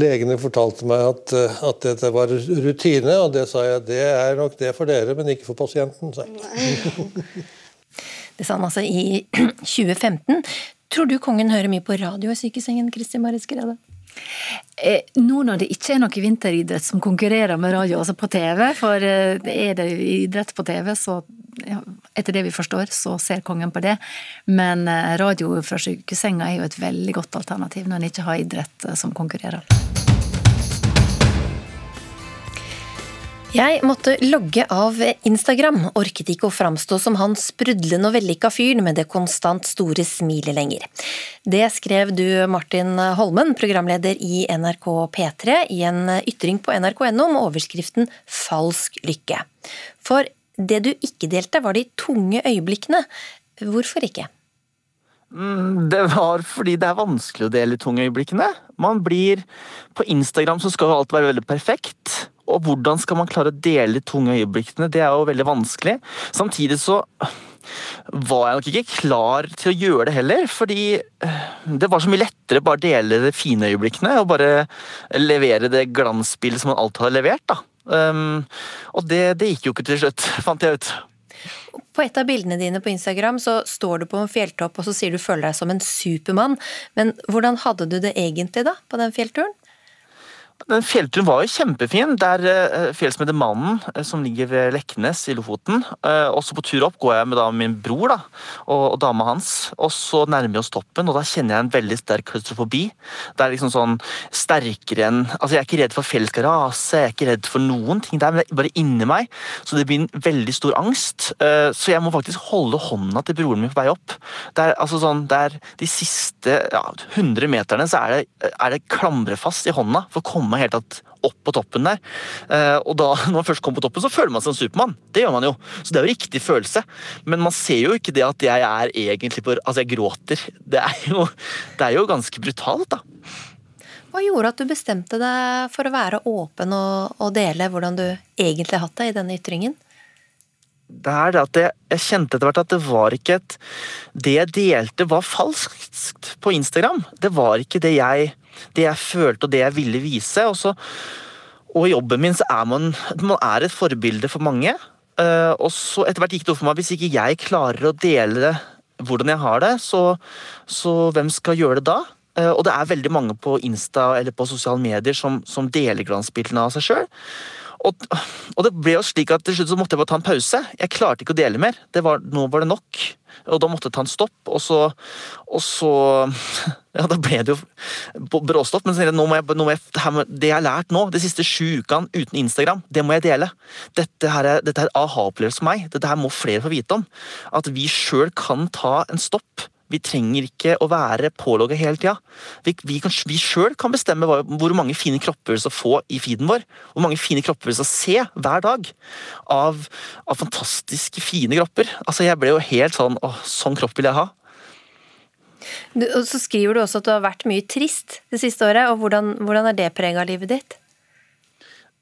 [SPEAKER 23] Legene fortalte meg at, eh, at, dette var rutine, og det sa jeg det er nok det for dere, men ikke for pasienten.
[SPEAKER 2] det sa han altså i 2015. Tror du kongen hører mye på radio i sykesengen, Kristin Marit Skrede?
[SPEAKER 21] Eh, nå når det ikke er noe vinteridrett som konkurrerer med radio, altså på TV, for eh, er det idrett på TV, så etter det vi forstår, så ser kongen på det. Men eh, radio fra sykesenga er jo et veldig godt alternativ når en ikke har idrett som konkurrerer.
[SPEAKER 2] Jeg måtte logge av Instagram, orket ikke å framstå som han sprudlende og vellykka fyren med det konstant store smilet lenger. Det skrev du, Martin Holmen, programleder i NRK P3, i en ytring på nrk.no med overskriften Falsk lykke. For det du ikke delte, var de tunge øyeblikkene. Hvorfor ikke?
[SPEAKER 24] Mm, det var fordi det er vanskelig å dele de tunge øyeblikkene. Man blir På Instagram så skal jo alt være veldig perfekt. Og hvordan skal man klare å dele de tunge øyeblikkene? Det er jo veldig vanskelig. Samtidig så var jeg nok ikke klar til å gjøre det heller, fordi eh, det var så mye lettere bare dele de fine øyeblikkene og bare levere det glansbildet som man alltid hadde levert. da. Um, og det, det gikk jo ikke til slutt, fant jeg ut.
[SPEAKER 2] På et av bildene dine på Instagram så står du på en fjelltopp og så sier du føler deg som en supermann. Men hvordan hadde du det egentlig da, på den fjellturen?
[SPEAKER 24] Den fjellturen var jo kjempefin. Det er uh, fjell som heter Mannen, uh, som ligger ved Leknes i Lofoten. Uh, også på tur opp går jeg med da, min bror da, og, og dama hans. og Så nærmer vi oss toppen, og da kjenner jeg en veldig sterk klaustrofobi. Det er liksom sånn sterkere enn altså Jeg er ikke redd for fjell skal rase, jeg er ikke redd for noen ting der, men det er bare inni meg. Så det blir en veldig stor angst. så jeg må faktisk holde hånda til broren min på vei opp. Det er, altså sånn, det er De siste ja, 100 meterne så er det, er det klamrefast i hånda for å komme meg helt tatt opp på toppen der. Eh, og da, når man først kommer på toppen, så føler man seg som Supermann. Det gjør man jo. Så det er jo riktig følelse. Men man ser jo ikke det at jeg er egentlig på Altså, jeg gråter. Det er jo, det er jo ganske brutalt, da.
[SPEAKER 2] Hva gjorde at du bestemte deg for å være åpen og, og dele hvordan du egentlig har hatt det i denne ytringen?
[SPEAKER 24] det er det at jeg, jeg kjente etter hvert at det var ikke et Det jeg delte, var falskt på Instagram. Det var ikke det jeg det jeg følte og det jeg ville vise. Og, så, og i jobben min så er man, man er et forbilde for mange. Uh, og så etter hvert gikk det opp for meg hvis ikke jeg klarer å dele hvordan jeg har det, så, så hvem skal gjøre det da? Uh, og det er veldig mange på Insta eller på sosiale medier som, som deler glansbildene av seg sjøl. Og, og, det ble jo slik at til slutt så måtte jeg bare ta en pause. Jeg klarte ikke å dele mer. Var, nå var det nok. Og da måtte jeg ta en stopp, og så, og så Ja, da ble det jo bråstopp. Men så nå må jeg, nå må jeg, det jeg har lært nå, de siste sju ukene uten Instagram, det må jeg dele. Dette her er, dette er aha-opplevelse for meg. Dette her må flere få vite om. At vi sjøl kan ta en stopp vi trenger ikke å være pålogga hele tida. Vi, vi, vi sjøl kan bestemme hvor, hvor mange fine kropper vi skal få i feeden vår. Hvor mange fine kropper vi skal se hver dag. Av, av fantastiske, fine kropper. Altså, jeg ble jo helt sånn Å, sånn kropp vil jeg ha.
[SPEAKER 2] Du, og så skriver du også at du har vært mye trist det siste året. og Hvordan, hvordan er det prega livet ditt?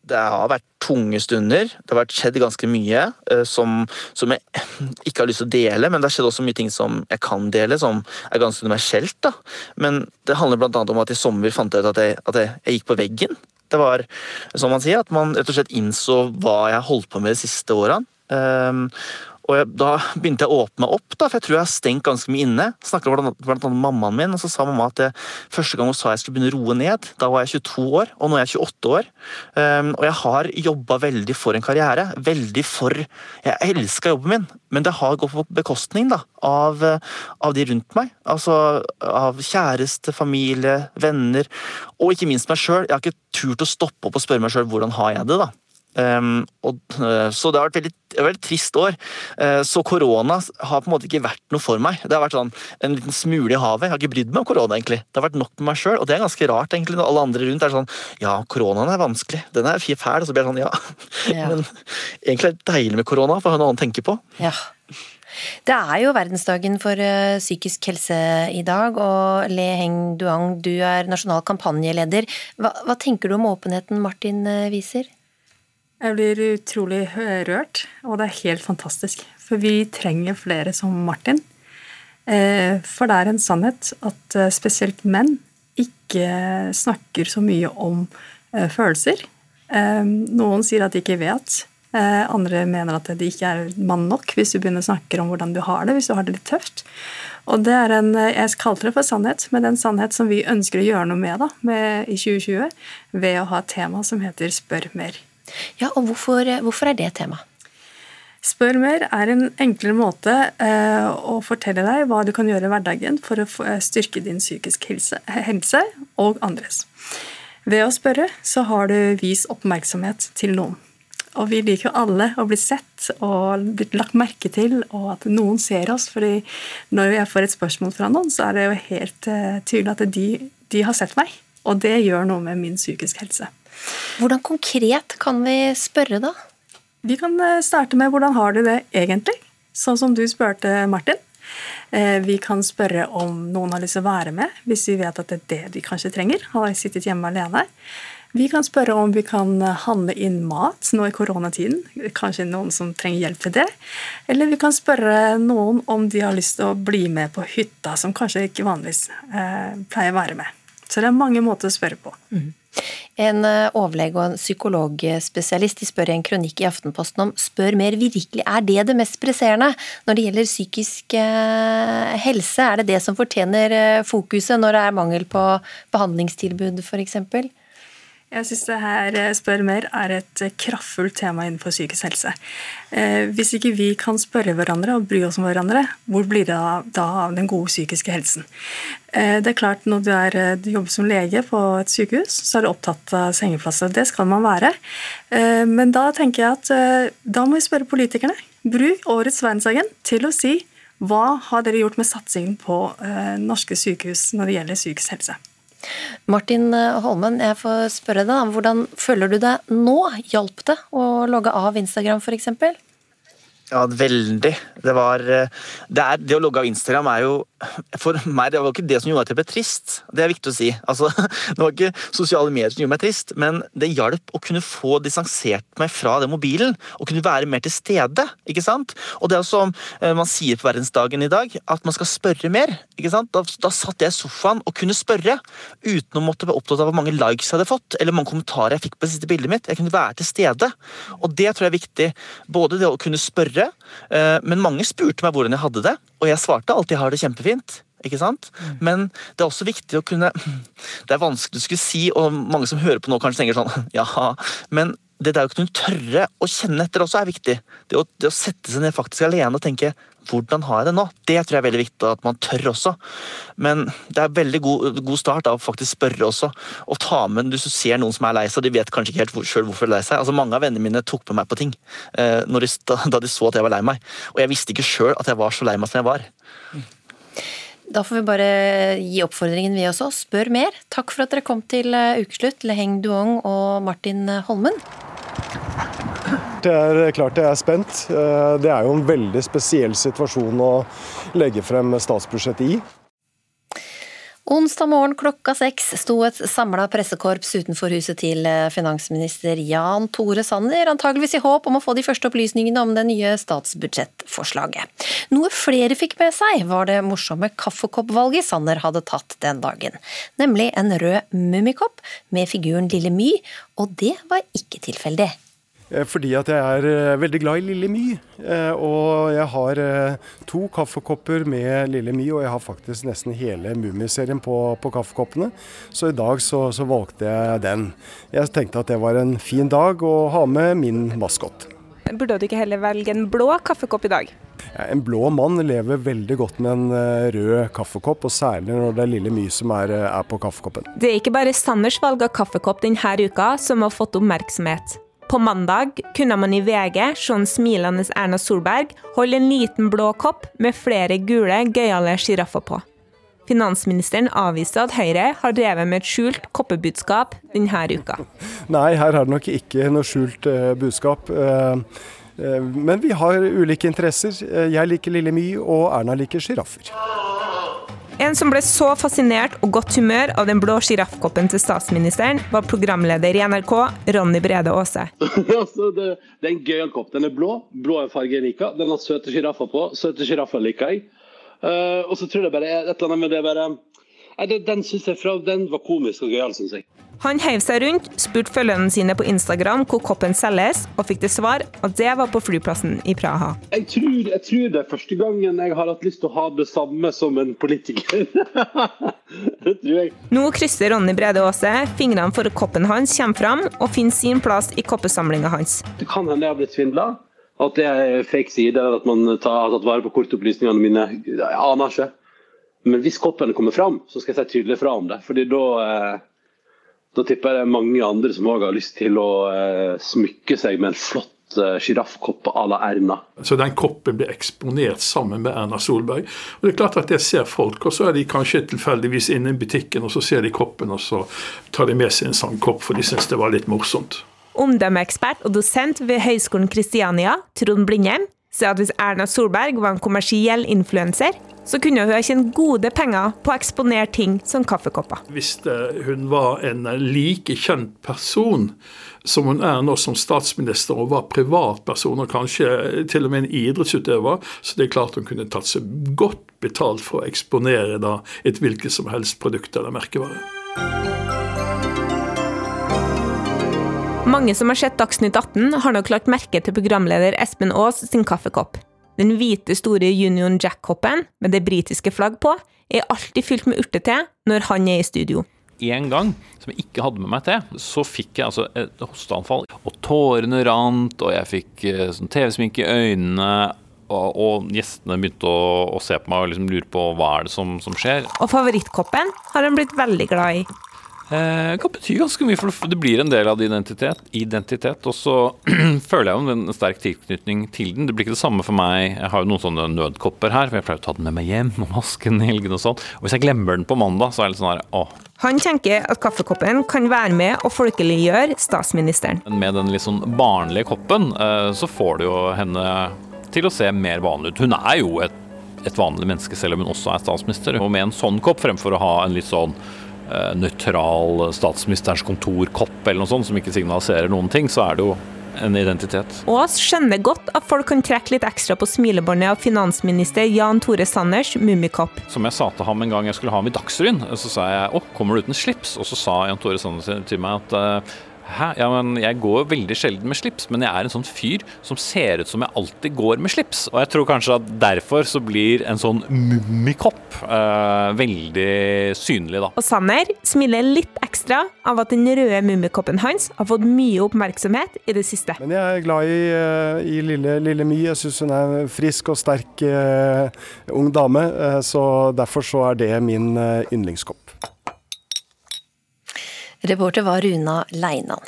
[SPEAKER 24] det har vært tunge stunder. Det har vært skjedd ganske mye uh, som, som, jeg ikke har lyst til å dele, men det har skjedd også mye ting som jeg kan dele, som er ganske universelt. da. Men det handler bl.a. om at i sommer fant jeg ut at, jeg, at jeg, jeg, gikk på veggen. Det var som man sier, at man rett og slett innså hva jeg holdt på med de siste årene. Um, og jeg, Da begynte jeg å åpne opp, da, for jeg tror jeg har stengt ganske mye inne. Snakket med blant mammaen min, og så sa mamma at det, første gang hun sa jeg skulle begynne å roe ned, da var jeg 22 år, og nå er jeg 28 år. Um, og jeg har jobba veldig for en karriere. Veldig for Jeg elska jobben min, men det har gått på bekostning da, av, av de rundt meg. Altså av kjæreste, familie, venner, og ikke minst meg sjøl. Jeg har ikke turt å stoppe opp og spørre meg sjøl hvordan har jeg det. da. Um, og, uh, så det har vært veldig, et veldig trist år. Uh, så korona har på en måte ikke vært noe for meg. Det har vært sånn en liten smule i havet. Jeg har ikke brydd meg om korona, egentlig. Det har vært nok med meg sjøl, og det er ganske rart, egentlig. Når alle andre rundt er sånn Ja, koronaen er vanskelig. Den er fæl. Og så blir jeg sånn, ja. ja. Men egentlig er det deilig med korona, for å ha noe annet å tenke på.
[SPEAKER 2] Ja. Det er jo verdensdagen for uh, psykisk helse i dag, og Le Heng Duang, du er nasjonal kampanjeleder. Hva, hva tenker du om åpenheten Martin viser?
[SPEAKER 25] Jeg blir utrolig rørt, og det er helt fantastisk. For vi trenger flere som Martin. Eh, for det er en sannhet at eh, spesielt menn ikke snakker så mye om eh, følelser. Noen sier at de ikke vet, Eh, andre mener at de ikke er mann nok, hvis du begynner å snakke om hvordan du har det, hvis du har det litt tøft. Og det er en, Jeg kaller det for sannhet, men det er en sannhet som vi ønsker å gjøre noe med, da, med i 2020 ved å ha et tema som heter Spør mer.
[SPEAKER 2] Ja, og Hvorfor, hvorfor er det tema?
[SPEAKER 25] Spør mer er en enklere måte eh, å fortelle deg hva du kan gjøre i hverdagen for å eh, styrke din psykiske helse, helse og andres. Ved å spørre så har du vist oppmerksomhet til noen. Og vi liker jo alle å bli sett og blitt lagt merke til, og at noen ser oss. fordi når jeg får et spørsmål fra noen, så er det jo helt tydelig at de, de, har sett meg. Og det gjør noe med min psykiske helse.
[SPEAKER 2] Hvordan konkret kan vi spørre, da?
[SPEAKER 25] Vi kan eh, starte med hvordan har du det egentlig? Sånn som du spurte Martin. Eh, vi kan spørre om noen har lyst til å være med, hvis vi vet at det er det de kanskje trenger. Har sittet hjemme alene. Vi kan spørre om vi kan handle inn mat nå i koronatiden. Kanskje noen som trenger hjelp til det. Eller vi kan spørre noen om de har lyst til å bli med på hytta, som kanskje ikke vanligvis eh, pleier å være med. Så det er mange måter å spørre på. Mm.
[SPEAKER 2] En eh, overlege og en psykologspesialist de spør i en kronikk i Aftenposten om spør mer virkelig. Er det det mest presserende når det gjelder psykisk eh, helse? Er det det som fortjener eh, fokuset når det er mangel på behandlingstilbud f.eks.?
[SPEAKER 25] Jeg syns det her eh, Spør mer er et eh, kraftfullt tema innenfor psykisk helse. Eh, hvis ikke vi kan spørre hverandre og bry oss om hverandre, hvor blir det da av den gode psykiske helsen? Det er klart Når du, er, du jobber som lege på et sykehus, så er du opptatt av sengeplasser. Det skal man være. Men da tenker jeg at da må vi spørre politikerne. Bruk årets verdensdagen til å si hva har dere gjort med satsingen på norske sykehus når det gjelder psykisk helse.
[SPEAKER 2] Martin Holmen, jeg får spørre deg, hvordan føler du deg nå? Hjalp det å logge av Instagram f.eks.?
[SPEAKER 24] Ja, veldig. Det var eh, det, er, det, å logge av Instagram er jo For meg det var ikke det som gjorde at jeg ble trist. Det er viktig å si. Altså, det var ikke sosiale medier som gjorde meg trist, men det hjalp å kunne få distansert meg fra den mobilen. Og kunne være mer til stede. ikke sant? Og det er som eh, man sier på verdensdagen i dag, at man skal spørre mer. ikke sant? Da, da satt jeg i sofaen og kunne spørre, uten å måtte være opptatt av hvor mange likes jeg hadde fått, eller hvor mange kommentarer jeg fikk på det siste bildet mitt. Jeg kunne være til stede. Og det tror jeg er viktig. Både det å kunne spørre. Eh, men mange spurte meg hvordan jeg hadde det, og jeg svarte alltid jeg har det kjempefint. Ikke sant? Mm. Men det er også viktig å kunne Det er vanskelig å skulle si, og mange som hører på nå, kanskje tenker sånn Jaha. Men det der å kunne tørre å kjenne etter også er viktig. Det å, det å sette seg ned faktisk alene og tenke hvordan har jeg det nå? Det tror jeg er veldig viktig at man tør også. Men det er veldig god, god start av å faktisk spørre også. Og ta med hvis du ser noen som er lei seg, de vet kanskje ikke helt hvor, selv hvorfor de er lei seg. Altså Mange av vennene mine tok med meg på ting eh, de, da de så at jeg var lei meg. Og jeg visste ikke sjøl at jeg var så lei meg som jeg var.
[SPEAKER 2] Da får vi bare gi oppfordringen vi også. Spør mer. Takk for at dere kom til eh, ukeslutt, Leheng Duong og Martin Holmen.
[SPEAKER 26] Det er klart jeg er spent. Eh, det er jo en veldig spesiell situasjon å legge frem statsbudsjettet i.
[SPEAKER 2] Onsdag morgen klokka seks sto et samla pressekorps utenfor huset til eh, finansminister Jan Tore Sanner, antageligvis i håp om å få de første opplysningene om det nye statsbudsjettforslaget. Noe flere fikk med seg, var det morsomme kaffekoppvalget Sanner hadde tatt den dagen. Nemlig en rød mummikopp med figuren Lille My, og det var ikke tilfeldig.
[SPEAKER 26] Eh, fordi at jeg er eh, veldig glad i Lille My. Eh, og jeg har to kaffekopper med Lille My, og jeg har faktisk nesten hele Mummiserien på, på kaffekoppene. Så i dag så, så, valgte jeg den. Jeg tenkte at det var en fin dag å ha med min maskot.
[SPEAKER 27] Burde du ikke heller velge en blå kaffekopp i dag?
[SPEAKER 26] En blå mann lever veldig godt med en rød kaffekopp, og særlig når det er Lille My som er, er på kaffekoppen.
[SPEAKER 27] Det er ikke bare Sanders valg av kaffekopp denne uka som har fått oppmerksomhet. På mandag kunne man i VG se en smilende Erna Solberg holde en liten blå kopp med flere gule, gøyale sjiraffer på. Finansministeren avviste at Høyre har drevet med et skjult koppebudskap denne uka.
[SPEAKER 26] Nei, her er det nok ikke noe skjult uh, budskap. Uh, uh, men vi har ulike interesser. Jeg liker Lille My, og Erna liker sjiraffer.
[SPEAKER 27] En som ble så fascinert og godt humør av den blå sjiraffkoppen til statsministeren, var programleder i NRK, Ronny Brede Aase.
[SPEAKER 28] altså, det, det, er en gøyal kopp. Den er blå. Blå er farge jeg liker. Den har søte sjiraffer på. Søte sjiraffer liker jeg. Uh, og så tror jeg bare et eller annet med det bare Nei, Den, syns jeg fra, den var komisk og gøyal, syns jeg.
[SPEAKER 27] Han heiv seg rundt, spurte følgerne sine på Instagram hvor koppen selges, og fikk til svar at det var på flyplassen i Praha.
[SPEAKER 28] Jeg tror, jeg tror det er første gangen jeg har hatt lyst til å ha det samme som en politiker. det tror jeg.
[SPEAKER 27] Nå krysser Ronny Brede Aase fingrene for at koppen hans kommer fram og finner sin plass i koppesamlinga hans.
[SPEAKER 28] Det kan hende jeg har blitt svindla. At det er fake side, eller at man tar, har tatt vare på kortopplysningene mine. Jeg aner ikke. Men hvis koppen kommer fram, så skal jeg si tydelig fra om det. Fordi da, eh, da tipper jeg det er mange andre som òg har lyst til å eh, smykke seg med en flott eh, à la Erna.
[SPEAKER 29] Så den koppen blir eksponert sammen med Erna Solberg. Og det er klart at det ser folk, og så er de kanskje tilfeldigvis inne i butikken, og så ser de koppen, og så tar de med seg en sånn kopp, for de syns det var litt morsomt.
[SPEAKER 27] Omdømmeekspert og dosent ved Høgskolen Kristiania, Trond Blindheim, sier at hvis Erna Solberg var en kommersiell influenser, så kunne hun tjene gode penger på å eksponere ting som kaffekopper.
[SPEAKER 29] Hvis hun var en like kjent person som hun er nå som statsminister, og var privatperson og kanskje til og med en idrettsutøver, så det er klart hun kunne tatt seg godt betalt for å eksponere da et hvilket som helst produkt eller merkevare.
[SPEAKER 27] Mange som har sett Dagsnytt 18, har nok lagt merke til programleder Espen Aas sin kaffekopp. Den hvite, store Union Jack-koppen med det britiske flagg på er alltid fylt med urtete når han er i studio.
[SPEAKER 30] En gang som jeg ikke hadde med meg til, så fikk jeg altså et hosteanfall. Og tårene rant, og jeg fikk eh, sånn TV-sminke i øynene. Og, og gjestene begynte å, å se på meg og liksom lure på hva er det som, som skjer.
[SPEAKER 27] Og favorittkoppen har han blitt veldig glad i.
[SPEAKER 30] Eh, kan bety ganske mye, for det blir en del av din identitet. identitet og så føler jeg jo en sterk tilknytning til den. Det blir ikke det samme for meg. Jeg har jo noen sånne nødkopper her, for jeg pleier å ta den med meg hjem og vaske den i helgen og sånn. Og hvis jeg glemmer den på mandag, så er jeg litt sånn her åh.
[SPEAKER 27] Han tenker at kaffekoppen kan være med og folkeliggjøre statsministeren.
[SPEAKER 30] Men med den litt sånn barnlige koppen, eh, så får du jo henne til å se mer vanlig ut. Hun er jo et, et vanlig menneske, selv om hun også er statsminister. Og med en sånn kopp, fremfor å ha en litt sånn nøytral statsministerens kontorkopp eller noe sånt, som ikke signaliserer noen ting, så er det jo en identitet.
[SPEAKER 27] Og Aas skjønner godt at folk kan trekke litt ekstra på smilebåndet av finansminister Jan Tore Sanners mummikopp.
[SPEAKER 30] Som jeg sa til ham en gang jeg skulle ha ham i Dagsrevyen, så sa jeg å, kommer du uten slips? Og så sa Jan Tore Sanner til meg at eh, Hæ? Ja, men jeg går veldig sjelden med slips, men jeg er en sånn fyr som ser ut som jeg alltid går med slips. Og jeg tror kanskje at derfor så blir en sånn mummikopp eh, veldig synlig, da.
[SPEAKER 27] Og Sanner smiler litt ekstra av at den røde mummikoppen hans har fått mye oppmerksomhet i det siste.
[SPEAKER 26] Men jeg er glad i, eh, i lille, lille My. Jeg syns hun er en frisk og sterk eh, ung dame. Eh, så derfor så er det min eh, yndlingskopp.
[SPEAKER 2] Reporter var Runa Leinan.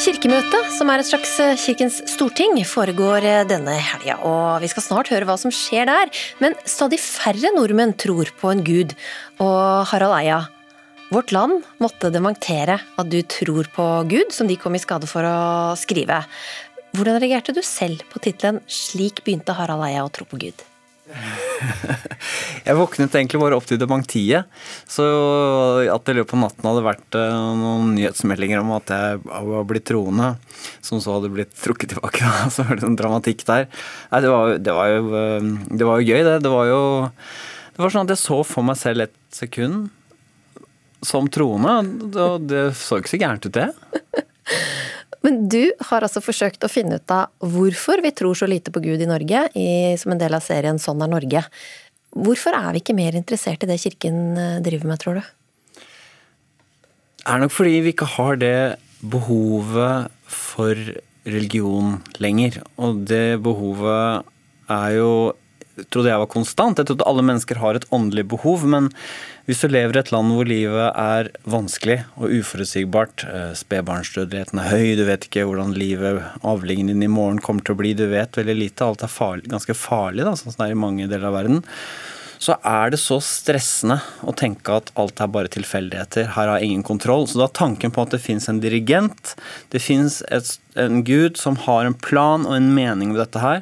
[SPEAKER 2] Kirkemøtet, som er et slags Kirkens storting, foregår denne helga, og vi skal snart høre hva som skjer der. Men stadig færre nordmenn tror på en gud. Og Harald Eia, Vårt Land måtte dementere at du tror på Gud, som de kom i skade for å skrive. Hvordan reagerte du selv på tittelen 'Slik begynte Harald Eia å tro på Gud'?
[SPEAKER 31] Jeg våknet egentlig bare opp til dementiet. Så at i løpet av natten hadde vært eh, noen nyhetsmeldinger om at jeg var blitt troende, som så hadde blitt trukket tilbake, så var det sånn dramatikk der. Nei, det var, det var, jo, eh, det var jo gøy, det. Det var jo det var sånn at jeg så for meg selv et sekund som troende, og det så ikke så gærent ut, det.
[SPEAKER 2] Men du har altså forsøkt å finne ut av hvorfor vi tror så lite på Gud i Norge, i, som en del av serien Sånn er Norge. Hvorfor er vi ikke mer interessert i det kirken eh, driver med, tror du?
[SPEAKER 31] Det er nok fordi vi ikke har det behovet for religion lenger. Og det behovet er jo trodde jeg var konstant. Jeg trodde alle mennesker har et åndelig behov. Men hvis du lever i et land hvor livet er vanskelig og uforutsigbart, eh, spedbarnsdødeligheten er høy, du vet ikke hvordan livet, avlingen din i morgen kommer til å bli, du vet veldig lite, alt er farlig, ganske farlig, da, sånn som det er i mange deler av verden, så er det så stressende å tenke at alt er bare tilfeldigheter. Her har ingen kontroll. Så da tanken på at det fins en dirigent, det fins en gud som har en plan og en mening med dette her,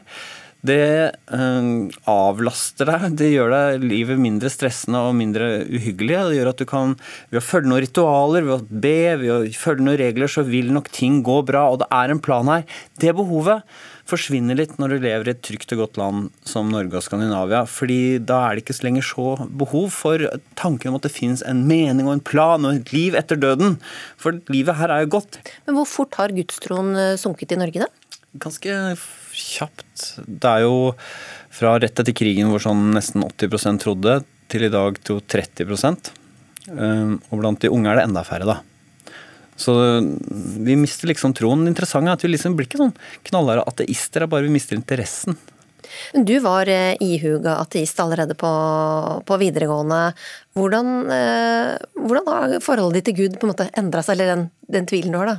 [SPEAKER 31] det eh, avlaster deg. Det gjør deg livet mindre stressende og mindre uhyggelig. Det gjør at du kan, Ved å følge noen ritualer, ved å be, ved å følge noen regler, så vil nok ting gå bra. Og det er en plan her. Det behovet forsvinner litt når du lever i et trygt og godt land som Norge og Skandinavia. fordi da er det ikke lenger så behov for tanken om at det finnes en mening og en plan og et liv etter døden. For livet her er jo godt.
[SPEAKER 2] Men hvor fort har gudstroen eh, sunket i Norge, da?
[SPEAKER 31] Ganske kjapt. Det er jo fra rett etter krigen hvor sånn nesten 80% trodde, til i dag til 30% ehm, Og blant de unge er det enda færre, da. Så vi mister liksom troen. Det interessante er at vi liksom blir ikke sånn knallharde ateister, det er bare vi mister interessen.
[SPEAKER 2] Du var eh, ihuga ateist allerede på, på videregående. Hvordan, eh, hvordan, har forholdet ditt til Gud på en måte endra seg, eller den, den, tvilen du har, da?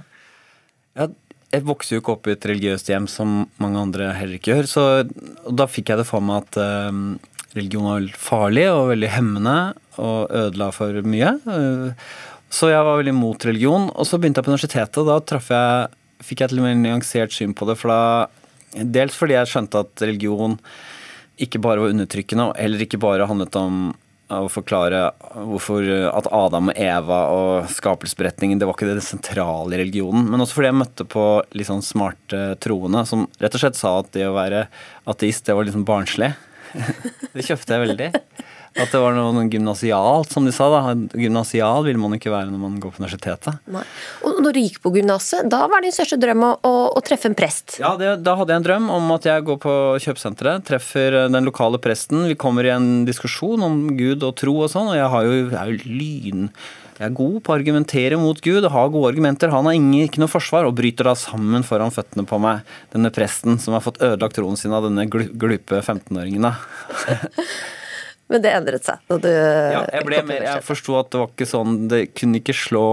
[SPEAKER 31] Ja, jeg vokste jo ikke opp i et religiøst hjem som mange andre heller ikke gjør. Så da fikk jeg det for meg at eh, religion var farlig og veldig hemmende og ødela for mye. Uh, så jeg var veldig mot religion. Og så begynte jeg på universitetet, og da jeg, fikk jeg et litt mer nyansert syn på det. For da, dels fordi jeg skjønte at religion ikke bare var undertrykkende, og heller ikke bare handlet om å forklare hvorfor at Adam og Eva og skapelsesberetningen det var ikke det sentrale i religionen. Men også fordi jeg møtte på litt sånn smarte troende som rett og slett sa at det å være ateist, det var liksom barnslig. det kjøpte jeg veldig. At det var noe gymnasialt, som de sa. da. Gymnasial vil man ikke være når man går på universitetet.
[SPEAKER 2] Nei. Og når du gikk på gymnaset, da var din største drøm å, å, å treffe en prest?
[SPEAKER 31] Ja, det, da hadde jeg en drøm om at jeg går på kjøpesenteret, treffer den lokale presten. Vi kommer i en diskusjon om Gud og tro og sånn, og jeg, har jo, jeg er jo lyn... Jeg er god på å argumentere mot Gud og har gode argumenter. Han har ingen, ikke noe forsvar og bryter da sammen foran føttene på meg, denne presten som har fått ødelagt troen sin av denne glupe 15-åringen.
[SPEAKER 2] Men det endret seg.
[SPEAKER 31] Du, ja, jeg ble mer, jeg forsto at det var ikke sånn Det kunne ikke slå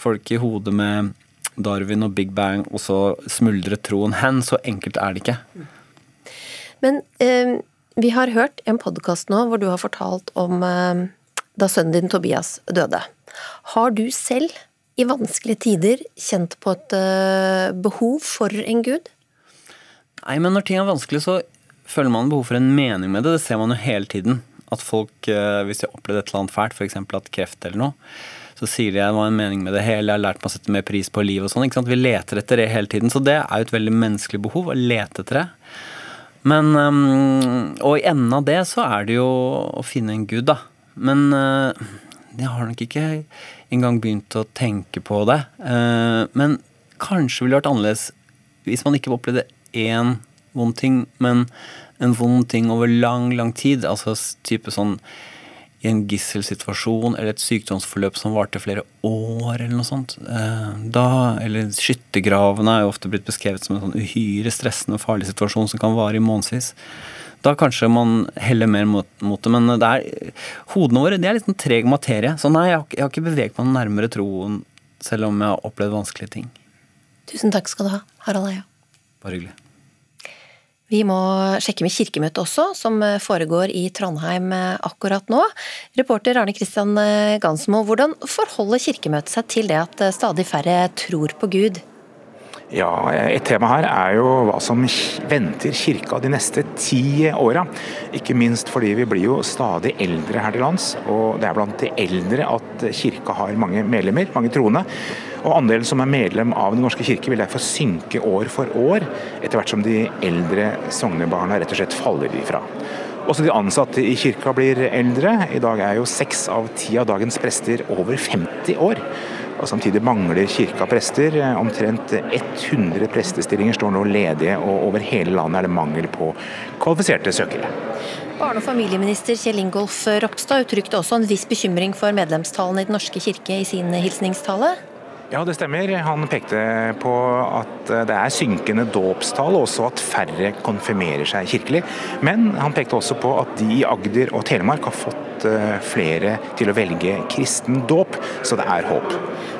[SPEAKER 31] folk i hodet med Darwin og Big Bang, og så smuldret troen hen. Så enkelt er det ikke.
[SPEAKER 2] Men eh, vi har hørt en podkast nå hvor du har fortalt om eh, da sønnen din Tobias døde. Har du selv i vanskelige tider kjent på et eh, behov for en gud?
[SPEAKER 31] Nei, men når ting er vanskelig, så føler man behov for en mening med det. Det ser man jo hele tiden. At folk, eh, hvis de har opplevd et eller annet fælt, f.eks. at kreft eller noe, så sier de jeg var en mening med det hele, jeg har lært meg å sette mer pris på livet og sånn. Vi leter etter det hele tiden. Så det er jo et veldig menneskelig behov å lete etter det. Men ehm, Og i enden av det så er det jo å finne en gud, da. Men eh, jeg har nok ikke engang begynt å tenke på det. Eh, men kanskje ville det vært annerledes hvis man ikke opplevde én vond ting, men en vond ting over lang, lang tid. Altså type sånn i en gisselsituasjon eller et sykdomsforløp som varte flere år, eller noe sånt. Eh, da, eller skyttergravene er jo ofte blitt beskrevet som en sånn uhyre stressende og farlig situasjon som kan vare i månedsvis. Da kanskje man heller mer mot, mot det, men det er, hodene våre det er litt sånn treg materie. Så nei, jeg har, jeg har ikke beveget meg nærmere troen, selv om jeg har opplevd vanskelige ting.
[SPEAKER 2] Tusen takk skal du ha, Harald Eia.
[SPEAKER 31] Bare hyggelig.
[SPEAKER 2] Vi må sjekke med Kirkemøtet også, som foregår i Trondheim akkurat nå. Reporter Arne Kristian Gansmo, hvordan forholder Kirkemøtet seg til det at stadig færre tror på Gud?
[SPEAKER 32] Ja, Et tema her er jo hva som venter kirka de neste ti åra. Ikke minst fordi vi blir jo stadig eldre her til lands, og det er blant de eldre at kirka har mange medlemmer, mange troende. Og Andelen som er medlem av Den norske kirke vil derfor synke år for år, etter hvert som de eldre sognebarna rett og slett faller ifra. Også de ansatte i kirka blir eldre. I dag er jo seks av ti av dagens prester over 50 år. Og Samtidig mangler kirka prester. Omtrent 100 prestestillinger står nå ledige, og over hele landet er det mangel på kvalifiserte søkere.
[SPEAKER 2] Barne- og familieminister Kjell Ingolf Ropstad uttrykte også en viss bekymring for medlemstallene i Den norske kirke i sin hilsningstale.
[SPEAKER 32] Ja, det stemmer. Han pekte på at det er synkende dåpstall, og også at færre konfirmerer seg kirkelig. Men han pekte også på at de i Agder og Telemark har fått eh, flere til å velge kristen dåp, så det er håp.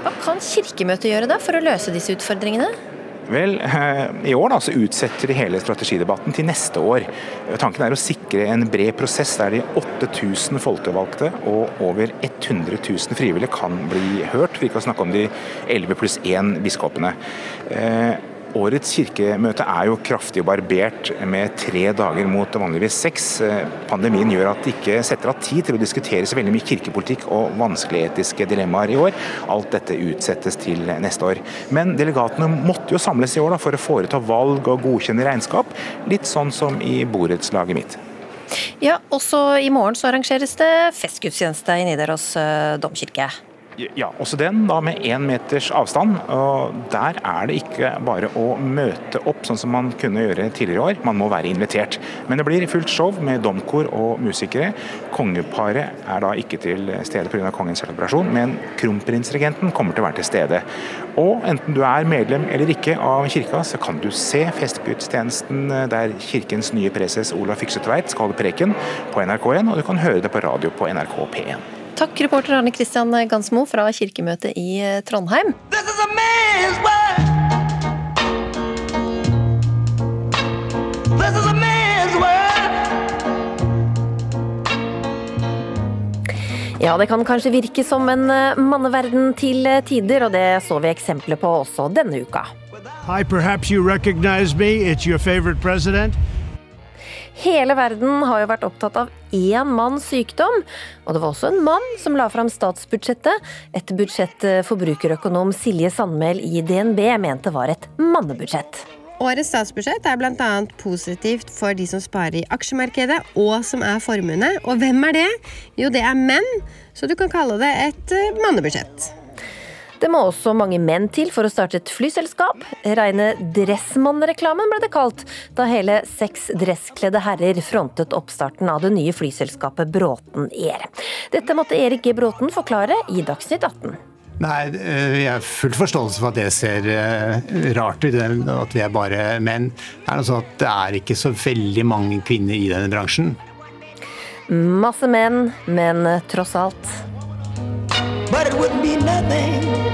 [SPEAKER 2] Hva kan Kirkemøtet gjøre da for å løse disse utfordringene?
[SPEAKER 32] Vel, eh, I år da, så utsetter de hele strategidebatten til neste år. Tanken er å sikre en bred prosess der de 8000 folkevalgte og over 100 000 frivillige kan bli hørt. Vi kan snakke om de 11 pluss 1 biskopene. Årets kirkemøte er jo kraftig barbert med tre dager mot vanligvis seks. Pandemien gjør at det ikke setter av tid til å diskutere så veldig mye kirkepolitikk og vanskelige etiske dilemmaer i år. Alt dette utsettes til neste år. Men delegatene måtte jo samles i år da, for å foreta valg og godkjenne regnskap, litt sånn som i borettslaget mitt.
[SPEAKER 2] Ja, også i morgen så arrangeres det festgudstjeneste i Nidaros eh, domkirke.
[SPEAKER 32] Ja, også den da med én meters avstand. og Der er det ikke bare å møte opp sånn som man kunne gjøre tidligere i år, man må være invitert. Men det blir fullt show med domkor og musikere. Kongeparet er da ikke til stede pga. kongens operasjon, men kronprinsregenten kommer til å være til stede. Og enten du er medlem eller ikke av kirka, så kan du se festgudstjenesten der kirkens nye preses Olav Fykse Tveit skal holde preken på NRK1, og du kan høre det på radio på NRK P1.
[SPEAKER 2] Takk, reporter Arne Kristian Gansmo fra kirkemøtet i eh, Trondheim. Ja, det kan kanskje virke som en eh, manneverden til eh, tider, og det så vi eksempler på også denne uka.
[SPEAKER 33] Hi, perhaps you recognize me. It's your favorite president.
[SPEAKER 2] Hele verden har jo vært opptatt av én manns sykdom, og det var også en mann som la fram statsbudsjettet, et budsjett forbrukerøkonom Silje Sandmæl i DNB mente var et mannebudsjett.
[SPEAKER 34] Årets statsbudsjett er bl.a. positivt for de som sparer i aksjemarkedet og som er formuende. Og hvem er det? Jo, det er menn, så du kan kalle det et mannebudsjett.
[SPEAKER 2] Det må også mange menn til for å starte et flyselskap. Reine Dressmann-reklamen ble det kalt, da hele seks dresskledde herrer frontet oppstarten av det nye flyselskapet Bråten Air. Dette måtte Erik G. Bråten forklare i Dagsnytt 18.
[SPEAKER 35] Nei, Jeg har full forståelse for at det ser rart ut, at vi er bare menn. Det er noe sånn at det er ikke så veldig mange kvinner i denne bransjen.
[SPEAKER 2] Masse menn, men tross alt. But it wouldn't be nothing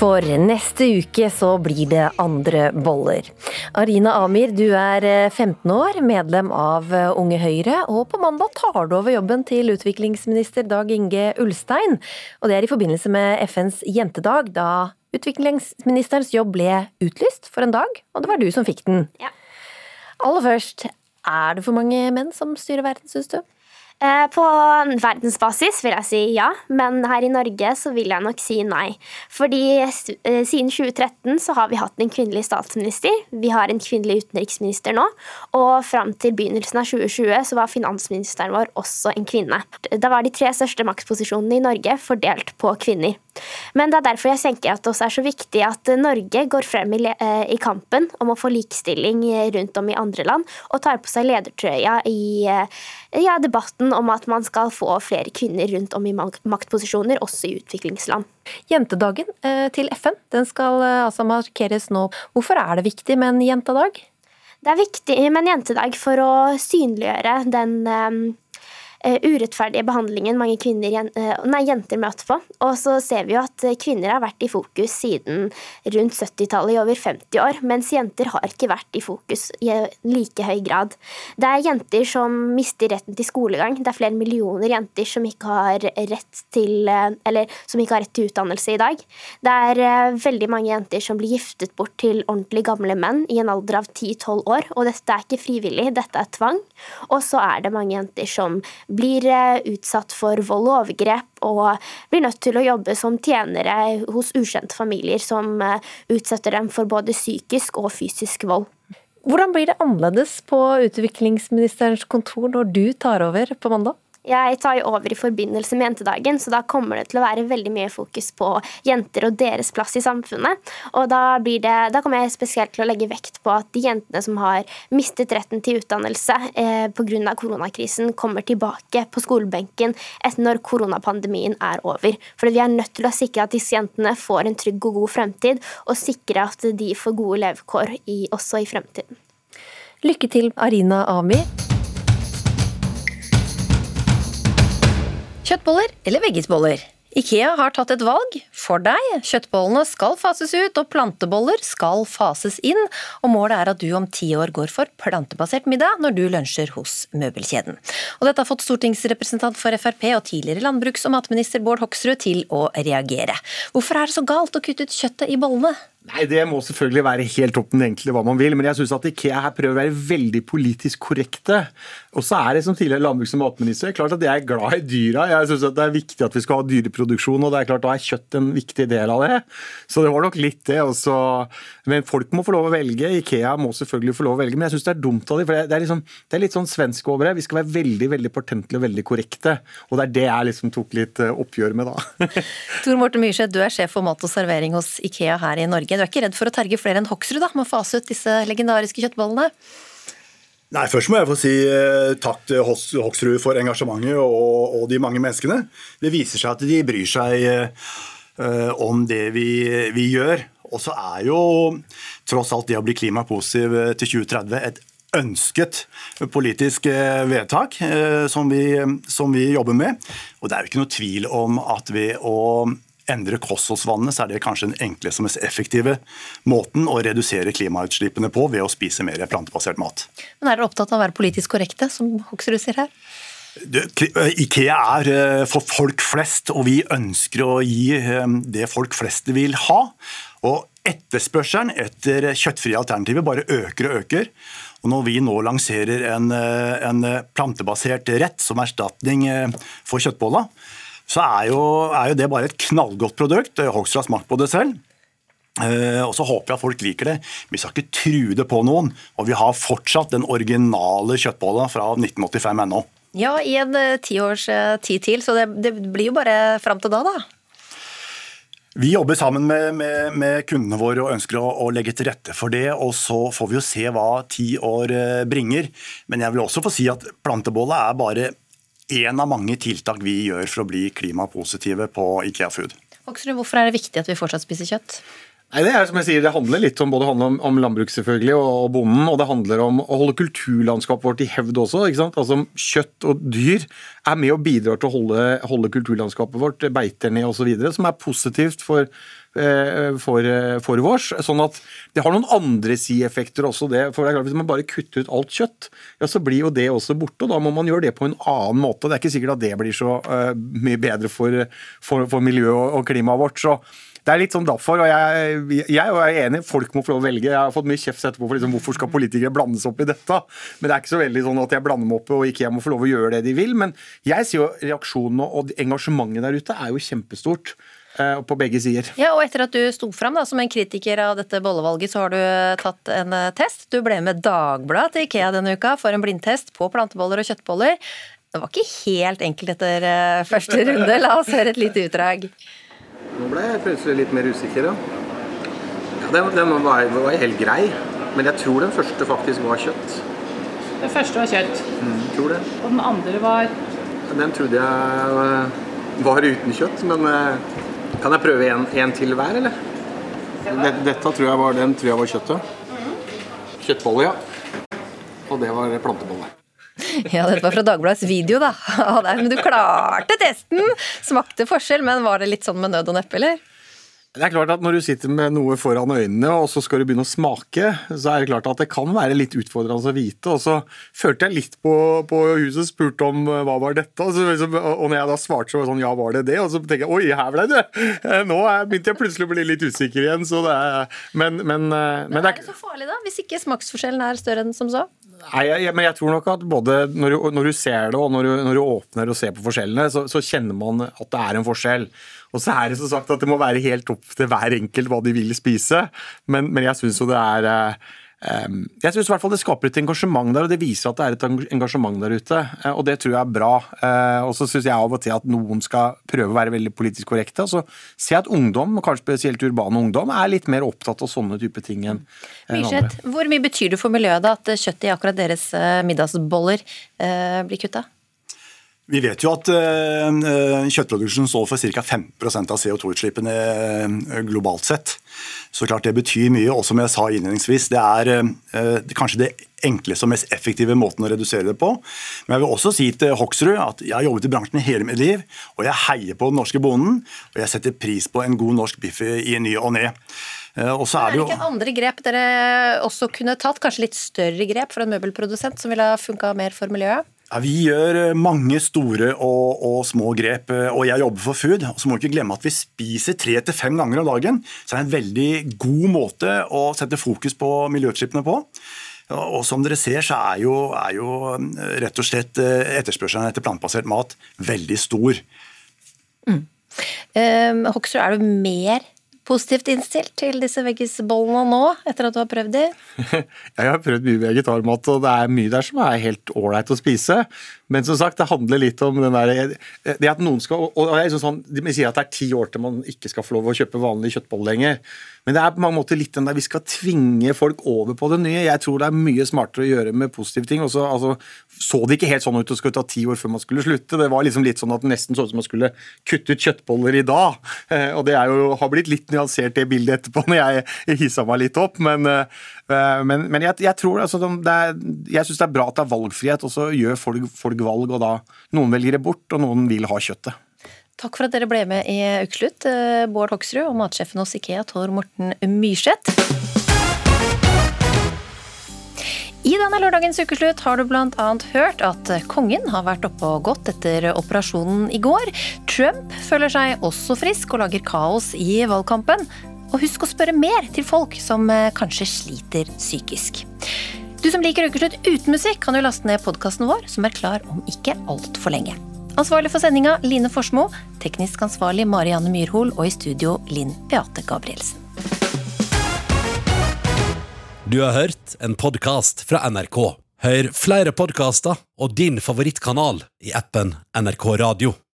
[SPEAKER 2] For neste uke så blir det andre boller. Arina Amir, du er 15 år, medlem av Unge Høyre, og på mandag tar du over jobben til utviklingsminister Dag Inge Ulstein. Og det er i forbindelse med FNs jentedag, da utviklingsministerens jobb ble utlyst for en dag, og det var du som fikk den.
[SPEAKER 36] Ja.
[SPEAKER 2] Aller først, er det for mange menn som styrer verden, syns du?
[SPEAKER 36] Eh, på verdensbasis vil jeg si ja, men her i Norge så vil jeg nok si nei. Fordi eh, siden 2013 så har vi hatt en kvinnelig statsminister, vi har en kvinnelig utenriksminister nå, og fram til begynnelsen av 2020 så var finansministeren vår også en kvinne. Da var de tre største maktposisjonene i Norge fordelt på kvinner. Men det er derfor jeg tenker at det også er så viktig at Norge går frem i, i kampen om å få likestilling rundt om i andre land, og tar på seg ledertrøya i ja, debatten om at man skal få flere kvinner rundt om i maktposisjoner, også i utviklingsland.
[SPEAKER 2] Jentedagen til FN den skal altså markeres nå. Hvorfor er det viktig med en jentedag?
[SPEAKER 36] Det er viktig med en jentedag for å synliggjøre den urettferdige behandlingen mange kvinner, nei, jenter møter på. Og så ser vi jo at kvinner har vært i fokus siden rundt 70-tallet, i over 50 år, mens jenter har ikke vært i fokus i like høy grad. Det er jenter som mister retten til skolegang. Det er flere millioner jenter som ikke har rett til, eller som ikke har rett til utdannelse i dag. Det er veldig mange jenter som blir giftet bort til ordentlig gamle menn i en alder av 10-12 år, og dette er ikke frivillig, dette er tvang. Og så er det mange jenter som blir utsatt for vold og overgrep og blir nødt til å jobbe som tjenere hos ukjente familier som utsetter dem for både psykisk og fysisk vold.
[SPEAKER 2] Hvordan blir det annerledes på utviklingsministerens kontor når du tar over på mandag?
[SPEAKER 36] Jeg tar jo over i forbindelse med jentedagen, så da kommer det til å være veldig mye fokus på jenter og deres plass i samfunnet. Og da, det, da kommer jeg spesielt til å legge vekt på at de jentene som har mistet retten til utdannelse eh, pga. koronakrisen, kommer tilbake på skolebenken etter når koronapandemien er over. For vi er nødt til å sikre at disse jentene får en trygg og god fremtid, og sikre at de får gode levekår i, også i fremtiden.
[SPEAKER 2] Lykke til, Arina Ami. Kjøttboller eller veggisboller? Ikea har tatt et valg for deg. Kjøttbollene skal fases ut, og planteboller skal fases inn. Og målet er at du om ti år går for plantebasert middag når du lunsjer hos møbelkjeden. Og dette har fått stortingsrepresentant for Frp og tidligere landbruks- og matminister Bård Hoksrud til å reagere. Hvorfor er det så galt å kutte ut kjøttet i bollene?
[SPEAKER 37] Nei, Det må selvfølgelig være helt opp egentlig hva man vil, men jeg syns at Ikea her prøver å være veldig politisk korrekte. Og så er det som tidligere landbruks- og matminister klart at jeg er glad i dyra. Jeg syns det er viktig at vi skal ha dyreproduksjon, og det er klart da er kjøtt en viktig del av det. Så det var nok litt det. Også. Men folk må få lov å velge. Ikea må selvfølgelig få lov å velge, men jeg syns det er dumt av dem. For det er, liksom, det er litt sånn svensk over det. Vi skal være veldig veldig portentlige og veldig korrekte. Og det er det jeg liksom tok litt eh, oppgjør med, da.
[SPEAKER 2] Tor Morten Myrseth, du er sjef for mat og servering hos Ikea her i Norge. Du er ikke redd for å terge flere enn Hoksrud da, med å fase ut disse legendariske kjøttbollene?
[SPEAKER 38] Nei, Først må jeg få si eh, takk til Hoksrud for engasjementet og, og, de mange menneskene. Det viser seg at de bryr seg uh, om det vi, vi gjør. Og så er jo tross alt det å bli klimapositiv til 2030 et ønsket politisk vedtak som vi, som vi jobber med. Og det er jo ikke noe tvil om at ved å endre kostholdsvannet, så er det kanskje den enkleste og mest effektive måten å redusere klimautslippene på ved å spise mer plantebasert mat.
[SPEAKER 2] Men Er dere opptatt av å være politisk korrekte, som Hoksrud sier her?
[SPEAKER 38] Ikea er eh, for folk flest, og vi ønsker å gi eh, det folk flest vil ha. Og etterspørselen etter kjøttfrie alternativer bare øker og øker. Og når vi nå lanserer en, eh, en plantebasert rett som erstatning for kjøttbolla, så er jo, er jo det bare et knallgodt produkt. Hoksrud har smakt på det selv. Og så håper jeg at folk liker det. Vi skal ikke true det på noen. Og vi har fortsatt den originale kjøttbolla fra 1985 ennå.
[SPEAKER 2] Ja, i en tiårs tid til, så det, det, blir jo bare fram til da, da.
[SPEAKER 38] Vi jobber sammen med, med, med kundene våre og ønsker å, å, legge til rette for det. og Så får vi jo se hva ti år bringer. Men jeg vil også få si at plantebolle er bare én av mange tiltak vi gjør for å bli klimapositive på Ikea Food.
[SPEAKER 2] Hoksrud, hvorfor er det viktig at vi fortsatt spiser kjøtt?
[SPEAKER 37] Nei, Det er som jeg sier, det handler litt om både om, om landbruk selvfølgelig, og, bonden, og det handler om å holde kulturlandskapet vårt i hevd også. ikke sant? Altså Kjøtt og dyr er med og bidrar til å holde, holde kulturlandskapet vårt, beiter ned osv., som er positivt for, for, for vårs. Sånn at det har noen andre sideeffekter også. det, for det er klart Hvis man bare kutter ut alt kjøtt, ja, så blir jo det også borte. og Da må man gjøre det på en annen måte. Det er ikke sikkert at det blir så uh, mye bedre for, for, for miljøet og, og klimaet vårt. så det er litt sånn derfor, og jeg, jeg, er enig, folk må få lov å velge. Jeg har fått mye kjeft etterpå for liksom, hvorfor skal politikere blandes opp i dette. Men det er ikke så veldig sånn at jeg blander meg opp og jeg må få lov å gjøre det de vil. Men jeg sier jo reaksjonene og engasjementet der ute er jo kjempestort på begge sider.
[SPEAKER 2] Ja, og Etter at du sto fram som en kritiker av dette bollevalget, så har du tatt en test. Du ble med Dagbladet til Ikea denne uka for en blindtest på planteboller og kjøttboller. Det var ikke helt enkelt etter første runde. La oss høre et lite utdrag.
[SPEAKER 37] Nå ble jeg plutselig litt mer usikker, ja. ja den, den var, var, helt grei, men jeg tror den første faktisk var kjøtt.
[SPEAKER 39] Den første var kjøtt?
[SPEAKER 37] Mm, tror det.
[SPEAKER 39] Og den andre var
[SPEAKER 37] Den trodde jeg var uten kjøtt, men kan jeg prøve en, en til hver, eller? Dette tror jeg var, den tror jeg var kjøttet. Kjøttbolle, ja. Og det var plantebolle.
[SPEAKER 2] Ja, dette var fra Dagbladets video, da. Men du klarte testen! Smakte forskjell, men var det litt sånn med nød og neppe, eller?
[SPEAKER 37] Det er klart at Når du sitter med noe foran øynene og så skal du begynne å smake, så er det klart at det kan være litt utfordrende å vite. og Så følte jeg litt på, på huset, spurte om hva var dette, og, så, liksom, og når jeg da svarte, så var det sånn ja, var det det? Og så tenker jeg oi, her ble det! Nå begynte jeg plutselig å bli litt usikker igjen. så det er, Men, men, men,
[SPEAKER 2] men er det så farlig, da? Hvis ikke smaksforskjellen er større enn som så?
[SPEAKER 37] Nei, jeg, men jeg tror nok at både når du, når du ser det og når du, når du, åpner og ser på forskjellene, så, så, kjenner man at det er en forskjell. Og så er det som sagt at det må være helt opp til hver enkelt hva de vil spise, men, men jeg syns jo det er um, jeg synes i hvert fall Det skaper et engasjement der, og det viser at det er et engasjement der ute. Og det tror jeg er bra. Og så syns jeg av og til at noen skal prøve å være veldig politisk korrekte. Og så jeg at ungdom, kanskje spesielt urbane ungdom, er litt mer opptatt av sånne type ting enn
[SPEAKER 2] Myrseth, hvor mye betyr det for miljøet da at kjøttet i akkurat deres middagsboller blir kutta?
[SPEAKER 38] Vi vet jo at kjøttproduksjonen kjøttproduksjon står for ca. 5% av CO2-utslippene uh, globalt sett. Så klart det betyr mye. Og som jeg sa innledningsvis, det er kanskje det enkleste og mest effektive måten å redusere det på. Men jeg vil også si til Hoksrud at jeg har jobbet i bransjen hele mitt liv, og jeg heier på den norske bonden. Og jeg setter pris på en god norsk biff i ny og ne. Og så
[SPEAKER 2] er det jo... Er det ikke andre grep dere også kunne tatt? Kanskje litt større grep for en møbelprodusent som ville ha funka mer for miljøet?
[SPEAKER 38] Ja, vi gjør eh, mange store og, og, små grep, eh, og jeg jobber for Food. og Så må vi ikke glemme at vi spiser tre til fem ganger om dagen. Så det er en veldig god måte å sette fokus på miljøutslippene på. Og som dere ser, så er jo, er jo eh, rett og slett etterspørselen etter plantebasert mat veldig stor.
[SPEAKER 2] Mm. Um, Hoksrud, er du mer positivt innstilt til disse veggisbollene nå, etter at du har prøvd de?
[SPEAKER 37] jeg har prøvd mye vegetarmat, og det er mye der som er helt ålreit å spise. Men som sagt, det handler litt om den der, det at noen skal og jeg er liksom sånn, De sier at det er ti år til man ikke skal få lov å kjøpe vanlig kjøttboller lenger. Men det er på mange måter litt den der vi skal tvinge folk over på det nye. Jeg tror det er mye smartere å gjøre med positive ting. Også, altså, så det ikke helt sånn ut at det skulle ta ti år før man skulle slutte. Det var liksom litt sånn at det nesten så ut som man skulle kutte ut kjøttboller i dag. Eh, og det jo, har blitt litt nyansert det bildet etterpå når jeg hissa meg litt opp. Men, eh, men, men jeg, jeg, tror altså, det er, jeg syns det er bra at det er valgfrihet, og så gjør folk, folk valg. Og da noen velger det bort, og noen vil ha kjøttet.
[SPEAKER 2] Takk for at dere ble med i Ukeslutt, eh, Bård Hoksrud og matsjefen hos Ikea, Tor Morten Myrseth. I denne lørdagens ukeslutt har du bl.a. hørt at kongen har vært oppe og gått etter operasjonen i går. Trump føler seg også frisk og lager kaos i valgkampen. Og husk å spørre mer til folk som eh, kanskje sliter psykisk. Du som liker Ukeslutt uten musikk, kan jo laste ned podkasten vår, som er klar om ikke altfor lenge. Ansvarlig for sendinga Line Forsmo, teknisk ansvarlig Marianne Myrhol og i studio Linn Beate Gabrielsen.
[SPEAKER 40] Du har hørt en podkast fra NRK. Hør flere podkaster og din favorittkanal i appen NRK Radio.